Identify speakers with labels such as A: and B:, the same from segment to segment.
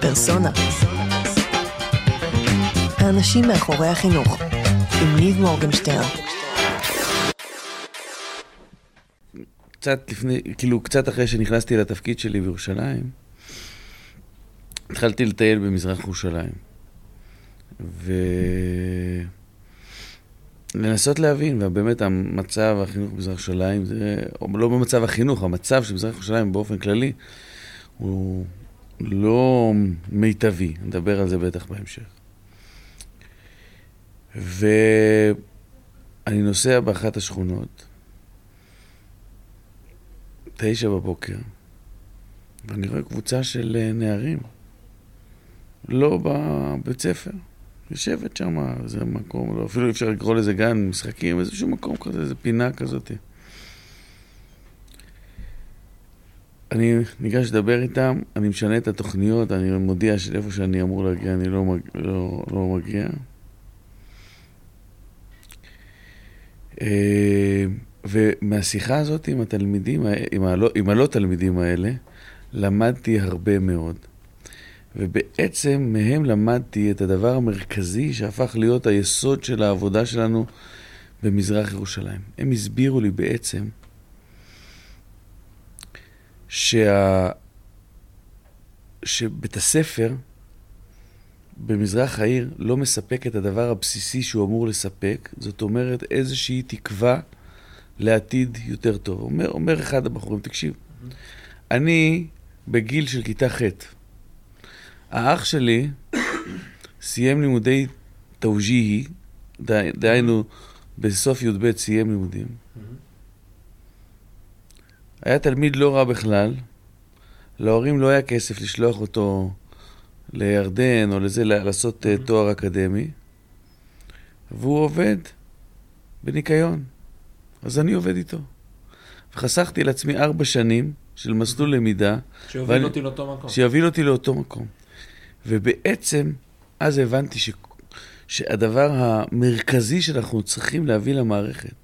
A: פרסונה. האנשים מאחורי החינוך, עם ניב מורגנשטרן.
B: קצת לפני, כאילו, קצת אחרי שנכנסתי לתפקיד שלי בירושלים, התחלתי לטייל במזרח ירושלים. ולנסות להבין, ובאמת המצב החינוך במזרח ירושלים, זה, לא במצב החינוך, המצב של מזרח ירושלים באופן כללי, הוא לא מיטבי, נדבר על זה בטח בהמשך. ואני נוסע באחת השכונות, תשע בבוקר, ואני רואה קבוצה של אה, נערים, לא בבית ספר, יושבת שם, איזה מקום, לא, אפילו אי אפשר לקרוא לזה גן משחקים, איזשהו מקום כזה, איזה פינה כזאת. אני ניגש לדבר איתם, אני משנה את התוכניות, אני מודיע שאיפה שאני אמור להגיע אני לא, מג... לא, לא מגיע. אה, ומהשיחה הזאת עם התלמידים, עם הלא, עם הלא תלמידים האלה, למדתי הרבה מאוד. ובעצם מהם למדתי את הדבר המרכזי שהפך להיות היסוד של העבודה שלנו במזרח ירושלים. הם הסבירו לי בעצם שה... שבית הספר במזרח העיר לא מספק את הדבר הבסיסי שהוא אמור לספק, זאת אומרת איזושהי תקווה לעתיד יותר טוב. אומר, אומר אחד הבחורים, תקשיב, אני בגיל של כיתה ח', האח שלי סיים לימודי תאוג'יהי, דהיינו בסוף י"ב סיים לימודים. היה תלמיד לא רע בכלל, להורים לא היה כסף לשלוח אותו לירדן או לזה, לעשות mm-hmm. תואר אקדמי, והוא עובד בניקיון. אז אני עובד איתו. וחסכתי לעצמי ארבע שנים של מסלול למידה.
C: שיוביל ואני, אותי לאותו מקום.
B: שיוביל אותי לאותו מקום. ובעצם, אז הבנתי ש, שהדבר המרכזי שאנחנו צריכים להביא למערכת,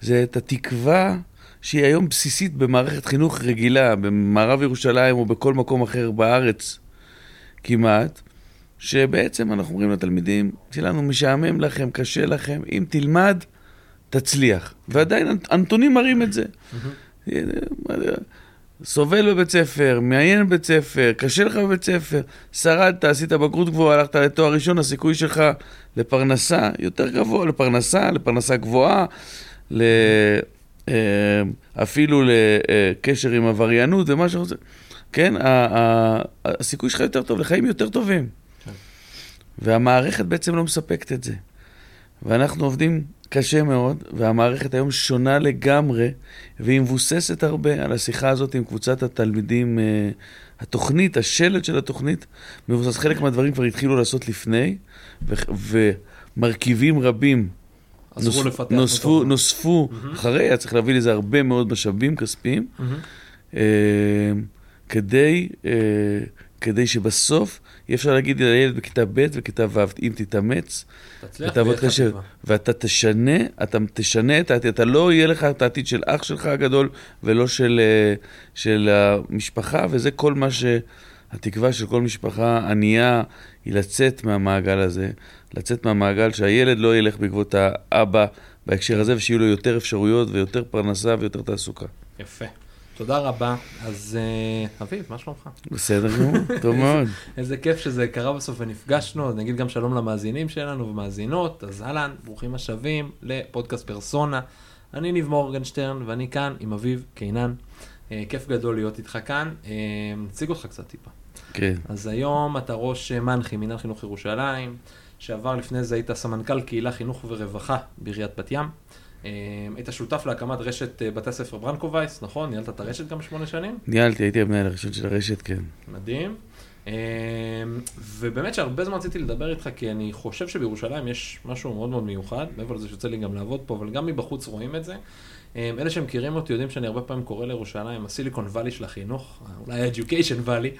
B: זה את התקווה שהיא היום בסיסית במערכת חינוך רגילה, במערב ירושלים או בכל מקום אחר בארץ כמעט, שבעצם אנחנו אומרים לתלמידים שלנו, משעמם לכם, קשה לכם, אם תלמד, תצליח. ועדיין הנתונים מראים את זה. סובל בבית ספר, מעיין בבית ספר, קשה לך בבית ספר, שרדת, עשית בגרות גבוהה, הלכת לתואר ראשון, הסיכוי שלך לפרנסה יותר גבוה, לפרנסה, לפרנסה גבוהה, אה, אפילו לקשר עם עבריינות ומה שרוצה. כן, הסיכוי שלך יותר טוב, לחיים יותר טובים. כן. והמערכת בעצם לא מספקת את זה. ואנחנו עובדים קשה מאוד, והמערכת היום שונה לגמרי, והיא מבוססת הרבה על השיחה הזאת עם קבוצת התלמידים. אה, התוכנית, השלד של התוכנית, מבוסס. חלק מהדברים כבר התחילו לעשות לפני, ומרכיבים רבים
C: לפתח
B: נוספו, אותו. נוספו mm-hmm. אחרי, היה צריך להביא לזה הרבה מאוד משאבים כספיים, mm-hmm. אה, כדי, אה, כדי שבסוף יהיה אפשר להגיד לילד בכיתה ב' וכיתה ו', אם תתאמץ, ותעבוד קשה, ואתה תשנה, אתה תשנה את העתיד, אתה לא יהיה לך את העתיד של אח שלך הגדול ולא של, אה, של המשפחה, וזה כל מה ש... התקווה של כל משפחה ענייה היא לצאת מהמעגל הזה, לצאת מהמעגל שהילד לא ילך בעקבות האבא בהקשר הזה, ושיהיו לו יותר אפשרויות ויותר פרנסה ויותר תעסוקה.
C: יפה. תודה רבה. אז uh, אביב, מה שלומך?
B: בסדר גמור, טוב מאוד.
C: איזה כיף שזה קרה בסוף ונפגשנו, אז נגיד גם שלום למאזינים שלנו ומאזינות, אז אהלן, ברוכים השבים לפודקאסט פרסונה. אני ניב מורגנשטרן ואני כאן עם אביב קינן. אה, כיף גדול להיות איתך כאן. אה, נציג אותך קצת טיפה.
B: כן.
C: אז היום אתה ראש מנחי, מינהל חינוך ירושלים. שעבר לפני זה היית סמנכ"ל קהילה, חינוך ורווחה בעיריית בת ים. אה, היית שותף להקמת רשת אה, בתי הספר ברנקו וייס, נכון? ניהלת את הרשת גם שמונה שנים?
B: ניהלתי, הייתי המנהל הראשון של הרשת, כן.
C: מדהים. אה, ובאמת שהרבה זמן רציתי לדבר איתך, כי אני חושב שבירושלים יש משהו מאוד מאוד מיוחד, מעבר לזה שיוצא לי גם לעבוד פה, אבל גם מבחוץ רואים את זה. אה, אלה שמכירים אותי יודעים שאני הרבה פעמים קורא לירושלים הסיליקון וואלי של החינוך, אולי ה-Education וואלי,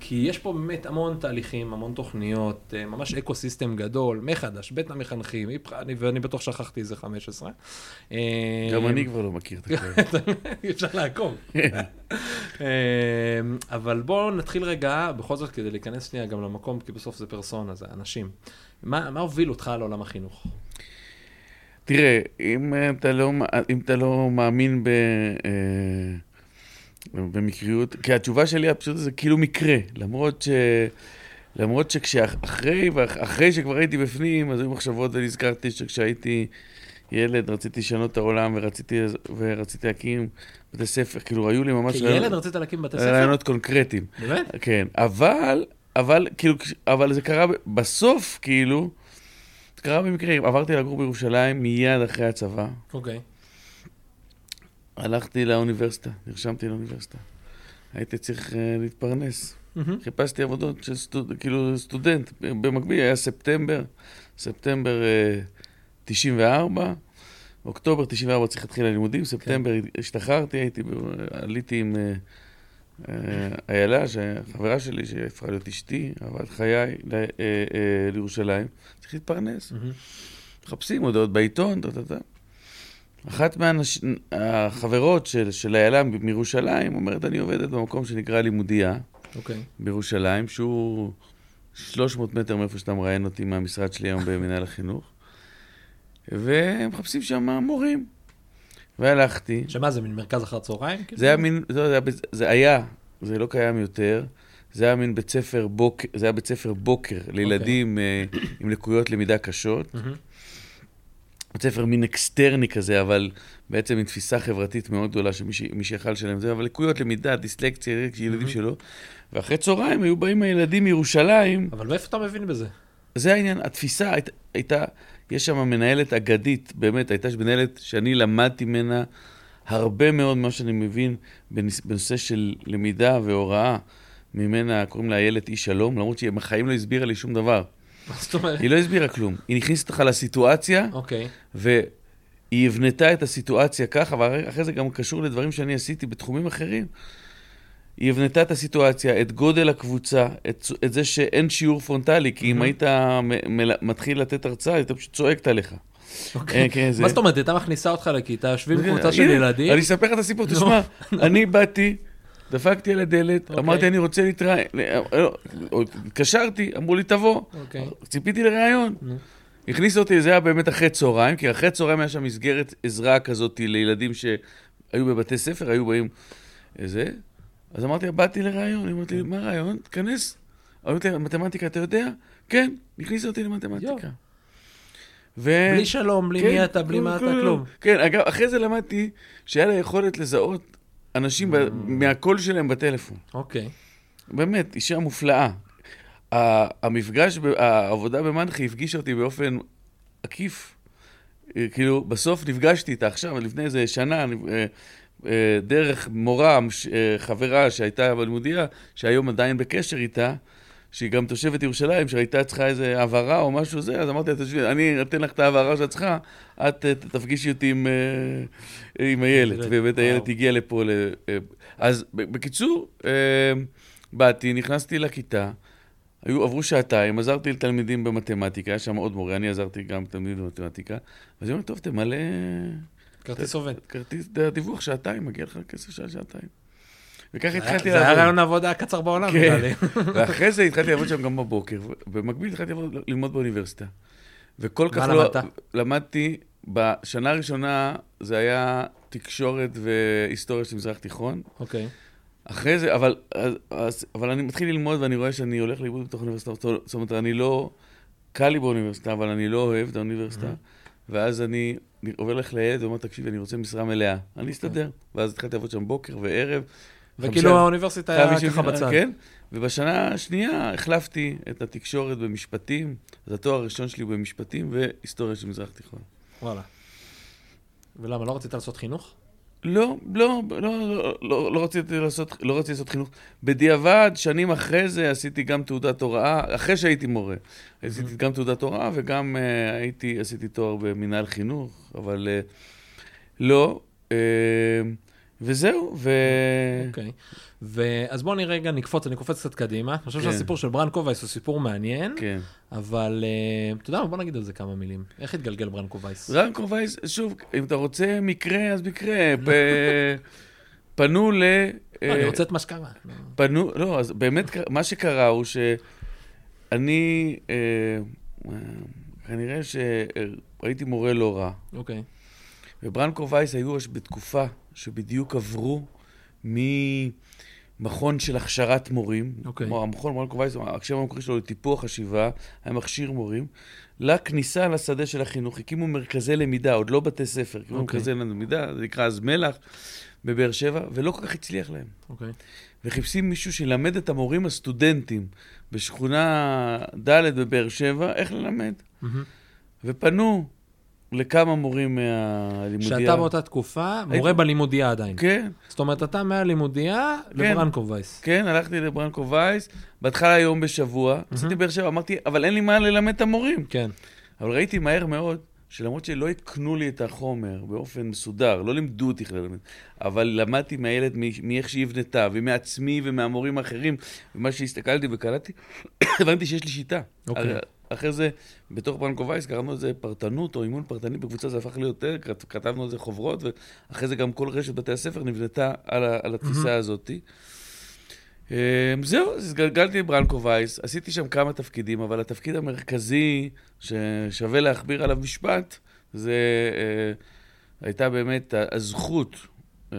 C: כי יש פה באמת המון תהליכים, המון תוכניות, אה, ממש אקו סיסטם גדול, מחדש, בית המחנכים, ואני בטוח שכחתי איזה 15.
B: גם אני כבר לא מכיר את הכל.
C: אפשר לעקוב. אבל בואו נתחיל רגע, בכל זאת כדי להיכנס שנייה גם למקום, כי בסוף זה פרסונה, זה אנשים. מה, מה הוביל אותך לעולם החינוך?
B: תראה, אם אתה לא, אם אתה לא מאמין ב, אה, במקריות, כי התשובה שלי הפשוט זה כאילו מקרה, למרות ש... למרות שכשאחרי, אחרי שכבר הייתי בפנים, אז היו מחשבות ונזכרתי שכשהייתי ילד רציתי לשנות את העולם ורציתי, ורציתי להקים בתי ספר, כאילו היו לי ממש...
C: כילד רעיונות, רצית להקים בתי ספר?
B: רעיונות קונקרטיים.
C: באמת?
B: כן, אבל, אבל, כאילו, אבל זה קרה בסוף, כאילו, קרה במקרה, עברתי לגור בירושלים מיד אחרי הצבא.
C: אוקיי.
B: הלכתי לאוניברסיטה, נרשמתי לאוניברסיטה. הייתי צריך uh, להתפרנס. Mm-hmm. חיפשתי עבודות של סטוד, כאילו סטודנט. במקביל היה ספטמבר, ספטמבר uh, 94, אוקטובר 94 צריך להתחיל הלימודים, ספטמבר כן. השתחררתי, הייתי, עליתי עם uh, איילה, חברה שלי, שהפכה להיות אשתי, עבד חיי uh, uh, לירושלים. צריך להתפרנס. מחפשים הודעות בעיתון, דה. אחת מהחברות של, של איילה מירושלים אומרת, אני עובדת במקום שנקרא לימודייה,
C: okay. אוקיי.
B: בירושלים, שהוא 300 מטר מאיפה שאתה מראיין אותי מהמשרד שלי היום במנהל החינוך, והם מחפשים שם מורים. והלכתי.
C: שמה, זה מין מרכז אחר צהריים?
B: זה היה מין, זה, זה, היה, זה היה, זה לא קיים יותר. זה היה מין בית ספר בוקר, זה היה בית ספר בוקר לילדים אוקיי. אה, עם לקויות למידה קשות. בית ספר מין אקסטרני כזה, אבל בעצם עם תפיסה חברתית מאוד גדולה שמי שיכל לשלם את זה, אבל לקויות למידה, דיסלקציה, ילדים. שלו. ואחרי צהריים היו באים הילדים מירושלים.
C: אבל מאיפה אתה מבין בזה?
B: זה העניין, התפיסה היית, הייתה, יש שם מנהלת אגדית, באמת, הייתה מנהלת שאני למדתי ממנה הרבה מאוד ממה שאני מבין בנושא של למידה והוראה. ממנה, קוראים לה איילת אי שלום, למרות שהיא בחיים לא הסבירה לי שום דבר.
C: מה זאת אומרת?
B: היא לא הסבירה כלום. היא נכנסת אותך לסיטואציה,
C: אוקיי.
B: והיא הבנתה את הסיטואציה ככה, ואחרי זה גם קשור לדברים שאני עשיתי בתחומים אחרים. היא הבנתה את הסיטואציה, את גודל הקבוצה, את, את זה שאין שיעור פרונטלי, כי mm-hmm. אם היית מתחיל לתת הרצאה, היית פשוט צועקת עליך.
C: אוקיי. כן, מה זאת אומרת, הייתה מכניסה אותך לכיתה, יושבים קבוצה של ילדים?
B: אני אספר לך את הסיפור, תשמע, אני באתי... דפקתי על הדלת. אוקיי. אמרתי, אני רוצה להתראיין, לא, התקשרתי, אמרו לי, תבוא. אוקיי. ציפיתי לראיון. הכניסו אותי, זה היה באמת אחרי צהריים, כי אחרי צהריים היה שם מסגרת עזרה כזאת לילדים שהיו בבתי ספר, היו באים איזה. אז אמרתי, באתי לראיון, אמרתי לי, מה ראיון? תיכנס. אמרתי לי, מתמטיקה אתה יודע? כן, הכניסו אותי למתמטיקה.
C: ו... בלי שלום, בלי כן, מי אתה, בלי מה אתה, כלום.
B: כן, אגב, אחרי זה למדתי שהיה לה יכולת לזהות אנשים mm. מהקול שלהם בטלפון.
C: אוקיי.
B: באמת, אישה מופלאה. המפגש, העבודה במנחי הפגישה אותי באופן עקיף. כאילו, בסוף נפגשתי איתה עכשיו, לפני איזה שנה, אה, אה, דרך מורה, חברה שהייתה בלימודיה, שהיום עדיין בקשר איתה, שהיא גם תושבת ירושלים, שהייתה צריכה איזה הבהרה או משהו זה, אז אמרתי לה, תשבי, אני אתן לך את ההבהרה שאת צריכה, את תפגישי אותי עם, אה, עם הילד. ובאמת הילד הגיע לפה. אה, אז בקיצור, אה, באתי, נכנסתי לכיתה, היו, עברו שעתיים, עזרתי לתלמידים במתמטיקה, היה שם עוד מורה, אני עזרתי גם לתלמידים במתמטיקה, אז היא אומרת, טוב, תמלא...
C: כרטיס עובד.
B: כרטיס דיווח שעתיים, מגיע לך כסף של שעתיים. וככה התחלתי לעבוד.
C: זה היה רעיון העבודה הקצר בעולם,
B: נראה לי. ואחרי זה התחלתי לעבוד שם גם בבוקר, ובמקביל התחלתי ללמוד באוניברסיטה. וכל כך לא... מה למדת? למדתי, בשנה הראשונה זה היה תקשורת והיסטוריה של מזרח תיכון.
C: אוקיי.
B: אחרי זה, אבל, אז, אבל אני מתחיל ללמוד ואני רואה שאני הולך לאיבוד בתוך האוניברסיטה. זאת אומרת, אני לא... קל לי באוניברסיטה, אבל אני לא אוהב את האוניברסיטה. ואז אני עובר לך לילד ואומר, תקשיב, אני רוצה משרה מלאה. אני אסתדר. ואז התחלתי לעבוד שם בוקר וערב.
C: וכאילו האוניברסיטה היה ככה בצד.
B: כן, ובשנה השנייה החלפתי את התקשורת במשפטים, אז התואר הראשון שלי הוא במשפטים והיסטוריה של מזרח תיכון.
C: וואלה. ולמה, לא רצית לעשות חינוך?
B: לא, לא, לא, לא, לא, לא רציתי לעשות, לא רציתי לעשות חינוך. בדיעבד, שנים אחרי זה עשיתי גם תעודת הוראה, אחרי שהייתי מורה. עשיתי גם תעודת הוראה וגם uh, הייתי, עשיתי תואר במנהל חינוך, אבל uh, לא, אה, וזהו, ו...
C: אוקיי. ואז בואו נראה רגע, נקפוץ, אני קופץ קצת קדימה. אני חושב
B: כן.
C: שהסיפור של ברנקו וייס הוא סיפור מעניין,
B: כן.
C: אבל אה, אתה יודע מה, בוא נגיד על זה כמה מילים. איך התגלגל ברנקו וייס?
B: רנקו וייס, שוב, אם אתה רוצה מקרה, אז מקרה. פנו ל...
C: לא, אני
B: אה,
C: רוצה את מה שקרה.
B: פנו, לא, אז באמת, מה שקרה הוא שאני, אה, אה, כנראה שהייתי מורה לא רע,
C: אוקיי.
B: וברנקו וייס היו בתקופה שבדיוק עברו ממכון של הכשרת מורים,
C: אוקיי.
B: כמו המכון ברנקו וייס, השם המקורי שלו לטיפוח חשיבה, היה מכשיר מורים, לכניסה לשדה של החינוך, הקימו מרכזי למידה, עוד לא בתי ספר, הקימו
C: אוקיי.
B: מרכזי למידה, זה נקרא אז מלח, בבאר שבע, ולא כל כך הצליח להם.
C: אוקיי.
B: וחיפשים מישהו שילמד את המורים הסטודנטים בשכונה ד' בבאר שבע, איך ללמד.
C: מהמם.
B: ופנו לכמה מורים מהלימודיה.
C: שאתה באותה תקופה מורה
B: הייתי-
C: בלימודיה עדיין.
B: כן,
C: זאת אומרת, אתה מהלימודיה
B: כן.
C: לברנקו וייס.
B: כן, הלכתי לברנקו וייס, בהתחלה יום בשבוע, עשיתי באר שבע, אמרתי, אבל אין לי מה ללמד את המורים.
C: כן.
B: אבל ראיתי מהר מאוד, שלמרות שלא הקנו לי את החומר באופן מסודר, לא לימדו אותי איך ללמד, אבל למדתי מהילד מאיך שהיא הבנתה, ומעצמי ומהמורים האחרים, ומה שהסתכלתי וקלטתי, הבנתי שיש לי שיטה.
C: אוקיי.
B: הרי- אחרי זה, בתוך ברנקו וייס קראנו לזה פרטנות או אימון פרטני בקבוצה, זה הפך להיות כתבנו על זה חוברות, ואחרי זה גם כל רשת בתי הספר נבנתה על, על התפיסה הזאתי. אמ, זהו, אז התגלגלתי לברנקו וייס, עשיתי שם כמה תפקידים, אבל התפקיד המרכזי ששווה להכביר עליו משפט, זה אה, הייתה באמת הזכות אה,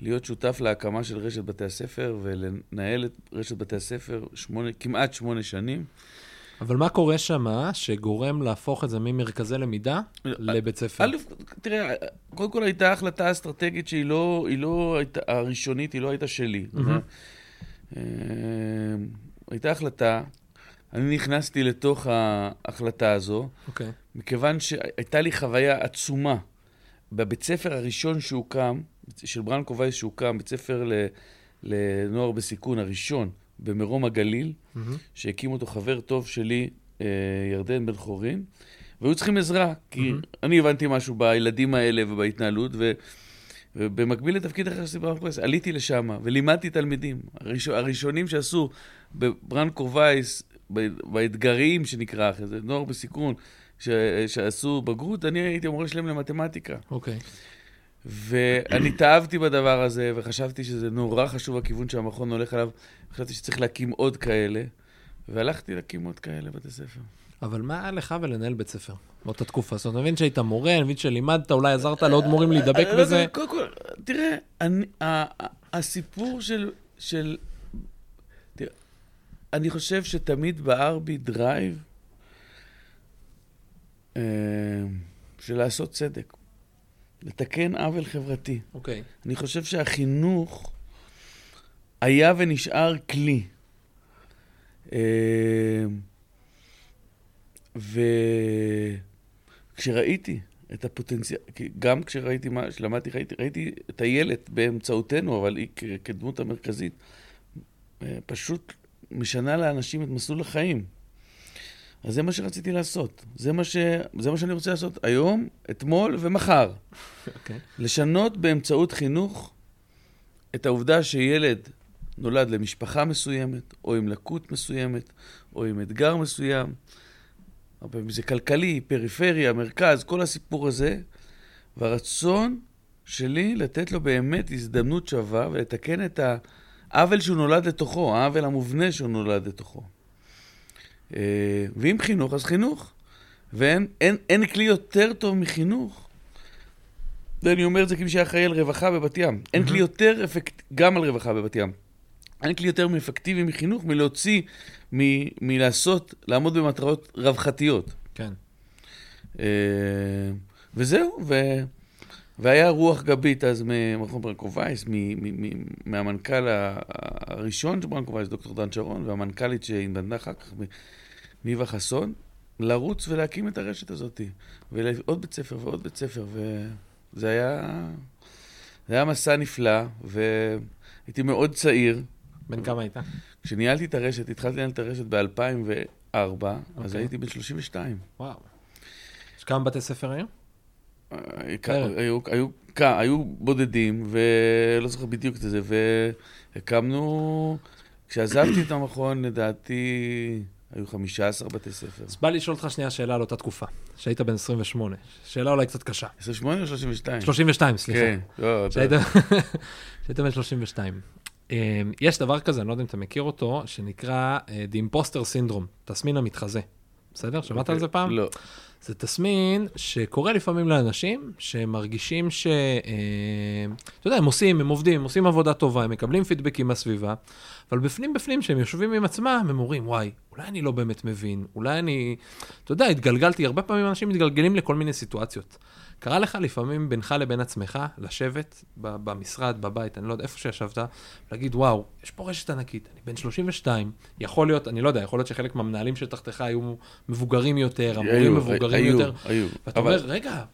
B: להיות שותף להקמה של רשת בתי הספר ולנהל את רשת בתי הספר שמונה, כמעט שמונה שנים.
C: אבל מה קורה שם שגורם להפוך את זה ממרכזי למידה לבית ספר?
B: א', תראה, קודם כל הייתה החלטה אסטרטגית שהיא לא, היא לא הייתה, הראשונית, היא לא הייתה שלי. אה, הייתה החלטה, אני נכנסתי לתוך ההחלטה הזו,
C: אוקיי.
B: מכיוון שהייתה לי חוויה עצומה. בבית ספר הראשון שהוקם, של ברנקו וייס שהוקם, בית ספר ל- לנוער בסיכון הראשון במרום הגליל,
C: מהמם.
B: שהקים אותו חבר טוב שלי, אה, ירדן בן חורין, והיו צריכים עזרה, כי
C: מהמם.
B: אני הבנתי משהו בילדים האלה ובהתנהלות, ו... ובמקביל לתפקיד אחר שעשיתי בברנקו וייס, עליתי לשם ולימדתי תלמידים. הראש... הראשונים שעשו בברנקו וייס, באתגרים שנקרא אחרי זה, נוער בסיכון, ש... שעשו בגרות, אני הייתי המורה שלהם למתמטיקה.
C: אוקיי.
B: ואני התאהבתי בדבר הזה, וחשבתי שזה נורא חשוב הכיוון שהמכון הולך עליו. חשבתי שצריך להקים עוד כאלה, והלכתי להקים עוד כאלה בתי ספר.
C: אבל מה היה לך ולנהל בית ספר באותה תקופה? זאת אומרת, אני מבין שהיית מורה, אני מבין שלימדת, אולי עזרת לעוד מורים להידבק
B: אה,
C: בזה.
B: קודם כל, תראה, הסיפור של... אני חושב שתמיד בער בי drive אה, של לעשות צדק, לתקן עוול חברתי.
C: אוקיי.
B: אני חושב שהחינוך היה ונשאר כלי. אה, וכשראיתי את הפוטנציאל, גם כשראיתי מה שלמדתי, ראיתי, ראיתי את הילד באמצעותנו, אבל היא כדמות המרכזית, אה, פשוט משנה לאנשים את מסלול החיים. אז זה מה שרציתי לעשות. זה מה, ש... זה מה שאני רוצה לעשות היום, אתמול ומחר.
C: אוקיי.
B: לשנות באמצעות חינוך את העובדה שילד נולד למשפחה מסוימת, או עם לקות מסוימת, או עם אתגר מסוים, הרבה פעמים זה כלכלי, פריפריה, מרכז, כל הסיפור הזה, והרצון שלי לתת לו באמת הזדמנות שווה ולתקן את העוול שהוא נולד לתוכו, העוול המובנה שהוא נולד לתוכו. אה, ואם חינוך, אז חינוך. ואין אין, אין כלי יותר טוב מחינוך ואני אומר את זה כמי שהיה אחראי על רווחה בבת ים. אין כלי יותר אפקט... גם על רווחה בבת ים. אין כלי יותר אפקטיבי מחינוך מלהוציא, מ- מלעשות, לעמוד במטרות רווחתיות.
C: כן.
B: אה, וזהו, ו... והיה רוח גבית אז ממכון ברנקו וייס, מהמנכ"ל הראשון של ברנקו וייס, דוקטור דן שרון, והמנכ"לית שהתבנתה אחר כך, ניבה חסון, לרוץ ולהקים את הרשת הזאת. ועוד בית ספר ועוד בית ספר, וזה היה, זה היה מסע נפלא, והייתי מאוד צעיר.
C: בן כמה היית?
B: כשניהלתי את הרשת, התחלתי לנהל את הרשת ב-2004, אז
C: אוקיי.
B: הייתי בן 32.
C: וואו. יש כמה בתי ספר היום? בערך.
B: היו, היו, כ- היו בודדים, ולא זוכר בדיוק את זה, והקמנו, כשעזבתי את המכון, לדעתי, היו 15 בתי ספר.
C: אז בא לי לשאול אותך שנייה שאלה על אותה תקופה, שהיית בן 28. שאלה אולי קצת קשה.
B: 28 או 32?
C: 32, סליחה.
B: כן, לא, אתה-
C: שהיית בן 32. אה, יש דבר כזה, אני לא יודע אם אתה מכיר אותו, שנקרא אה, The Imposter Syndrome, תסמין המתחזה. בסדר? שמעת על זה פעם?
B: לא.
C: זה תסמין שקורה לפעמים לאנשים שמרגישים ש... אה, אתה יודע, הם עושים, הם עובדים, הם עושים עבודה טובה, הם מקבלים פידבקים מהסביבה, אבל בפנים בפנים, כשהם יושבים עם עצמם, הם אומרים, וואי, אולי אני לא באמת מבין, אולי אני... אתה יודע, התגלגלתי, הרבה פעמים אנשים מתגלגלים לכל מיני סיטואציות. קרה לך לפעמים בינך לבין עצמך, לשבת במשרד, בבית, אני לא יודע, איפה שישבת, להגיד, וואו, יש פה רשת ענקית, אני בן 32, יכול להיות, אני לא יודע, יכול להיות שחלק מהמנהלים שתחתיך היו מבוגרים יותר, המורים
B: היו,
C: מבוגרים
B: היו,
C: יותר,
B: היו.
C: ואתה
B: אבל
C: אומר, רגע,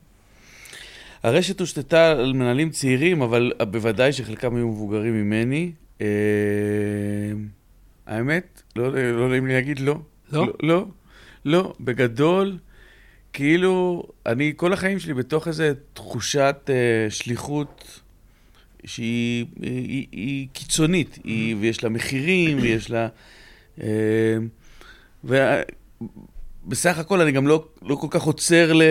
B: הרשת הושתתה על מנהלים צעירים, אבל בוודאי שחלקם היו מבוגרים ממני. אה, האמת, לא לא נעים לי להגיד לא.
C: לא?
B: לא, לא. בגדול, כאילו, אני כל החיים שלי בתוך איזו תחושת אה, שליחות שהיא היא, היא קיצונית, היא, ויש לה מחירים, ויש לה... אה, ובסך הכל אני גם לא, לא כל כך עוצר ל,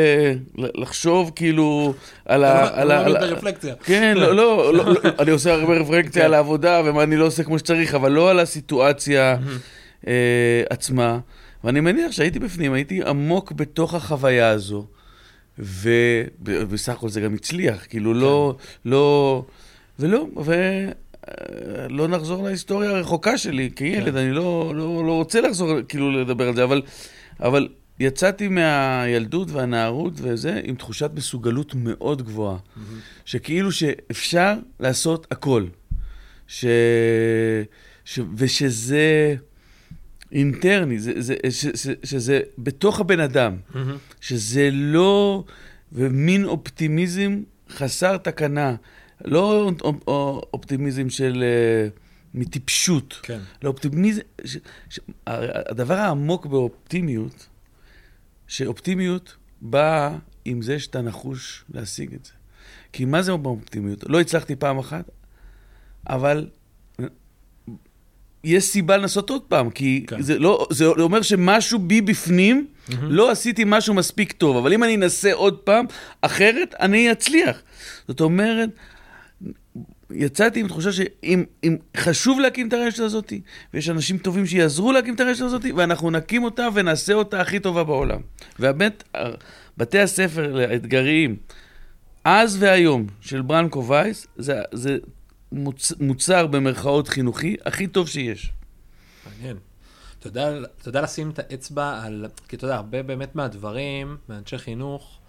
B: לחשוב כאילו על ה... על ה-
C: לא
B: על ה-
C: ברפלקציה.
B: כן, לא, לא, לא, לא, אני עושה הרבה רפלקציה
C: כן.
B: על העבודה ומה אני לא עושה כמו שצריך, אבל לא על הסיטואציה אה, עצמה. ואני מניח שהייתי בפנים, הייתי עמוק בתוך החוויה הזו, ובסך הכל זה גם הצליח, כאילו לא, לא, ולא, ולא נחזור להיסטוריה הרחוקה שלי כילד,
C: כן.
B: אני לא, לא, לא רוצה לחזור, כאילו, לדבר על זה, אבל, אבל יצאתי מהילדות והנערות וזה עם תחושת מסוגלות מאוד גבוהה. שכאילו שאפשר לעשות הכל. ש... ש... ושזה אינטרני, זה, זה, ש... ש... שזה בתוך הבן אדם,
C: מהמם.
B: שזה לא... ומין אופטימיזם חסר תקנה, לא אופ- אופטימיזם של... אה, מטיפשות,
C: כן.
B: לאופטימיזם, ש, ש, הדבר העמוק באופטימיות, שאופטימיות באה עם זה שאתה נחוש להשיג את זה. כי מה זה באופטימיות? לא הצלחתי פעם אחת, אבל יש סיבה לנסות עוד פעם, כי
C: כן.
B: זה, לא, זה אומר שמשהו בי בפנים,
C: מהמם.
B: לא עשיתי משהו מספיק טוב, אבל אם אני אנסה עוד פעם, אחרת אני אצליח. זאת אומרת, יצאתי עם תחושה שאם אם חשוב להקים את הרשת הזאת, ויש אנשים טובים שיעזרו להקים את הרשת הזאת, ואנחנו נקים אותה ונעשה אותה הכי טובה בעולם. והבאמת, בתי הספר האתגריים, אז והיום, של ברנקו וייס, זה, זה מוצ, מוצר במרכאות חינוכי הכי טוב שיש.
C: מעניין. אתה יודע, אתה יודע לשים את האצבע על, כי אתה יודע, הרבה באמת מהדברים, מאנשי חינוך,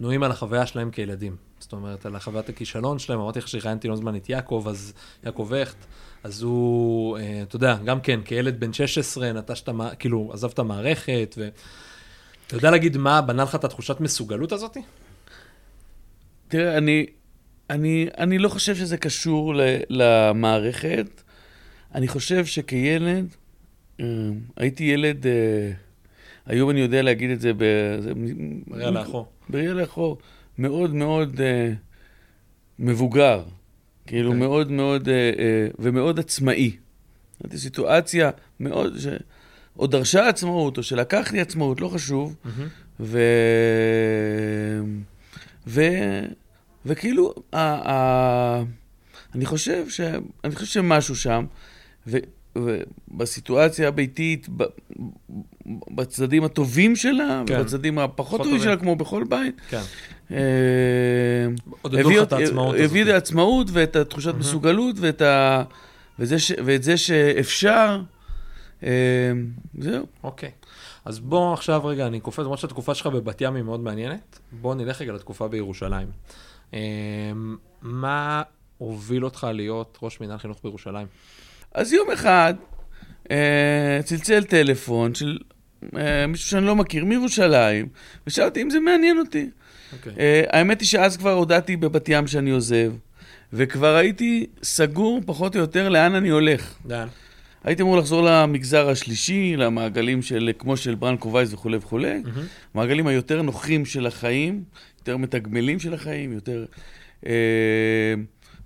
C: בנויים על החוויה שלהם כילדים. זאת אומרת, על החוויית הכישלון שלהם, אמרתי לך שראיינתי לא מזמן את יעקב, אז יעקב הכט, אז הוא, אה, אתה יודע, גם כן, כילד בן 16, נטש את המ... כאילו, עזב את המערכת, ו... אתה יודע להגיד מה בנה לך את התחושת מסוגלות הזאת?
B: תראה, אני, אני, אני לא חושב שזה קשור ל, למערכת. אני חושב שכילד, אה, הייתי ילד, אה, היום אני יודע להגיד את זה, ב, זה
C: מראה לאחור.
B: בראייה לאחור, מאוד מאוד אה, מבוגר, כאילו
C: אוקיי.
B: מאוד מאוד, אה, אה, ומאוד עצמאי. זו סיטואציה מאוד, ש... או דרשה עצמאות, או שלקח לי עצמאות, לא חשוב.
C: מהמם.
B: ו... ו... וכאילו, ה... ה... אני חושב ש... אני חושב שמשהו שם, ו... ובסיטואציה הביתית, ב... בצדדים הטובים שלה,
C: כן.
B: ובצדדים הפחות
C: פחות
B: טובים. שלה, כמו בכל בית,
C: כן.
B: אה,
C: עודדו
B: הביא
C: לך את העצמאות
B: הביא את
C: הזאת.
B: העצמאות ואת התחושת. מסוגלות ואת, ה... וזה ש... ואת זה שאפשר, אה, זהו.
C: אוקיי. אז בוא עכשיו רגע, אני קופץ, למרות שהתקופה שלך בבת ים היא מאוד מעניינת, בוא נלך רגע לתקופה בירושלים. אמ, מה הוביל אותך להיות ראש מינהל חינוך בירושלים?
B: אז יום אחד אה, צלצל טלפון של אה, מישהו שאני לא מכיר, מירושלים, ושאלתי אם זה מעניין אותי.
C: אוקיי.
B: אה, האמת היא שאז כבר הודעתי בבת ים שאני עוזב, וכבר הייתי סגור פחות או יותר לאן אני הולך.
C: דן.
B: הייתי אמור לחזור למגזר השלישי, למעגלים של, כמו של ברנקו וייס וכולי וכולי,
C: מהמם.
B: מעגלים היותר נוחים של החיים, יותר מתגמלים של החיים, יותר... אה,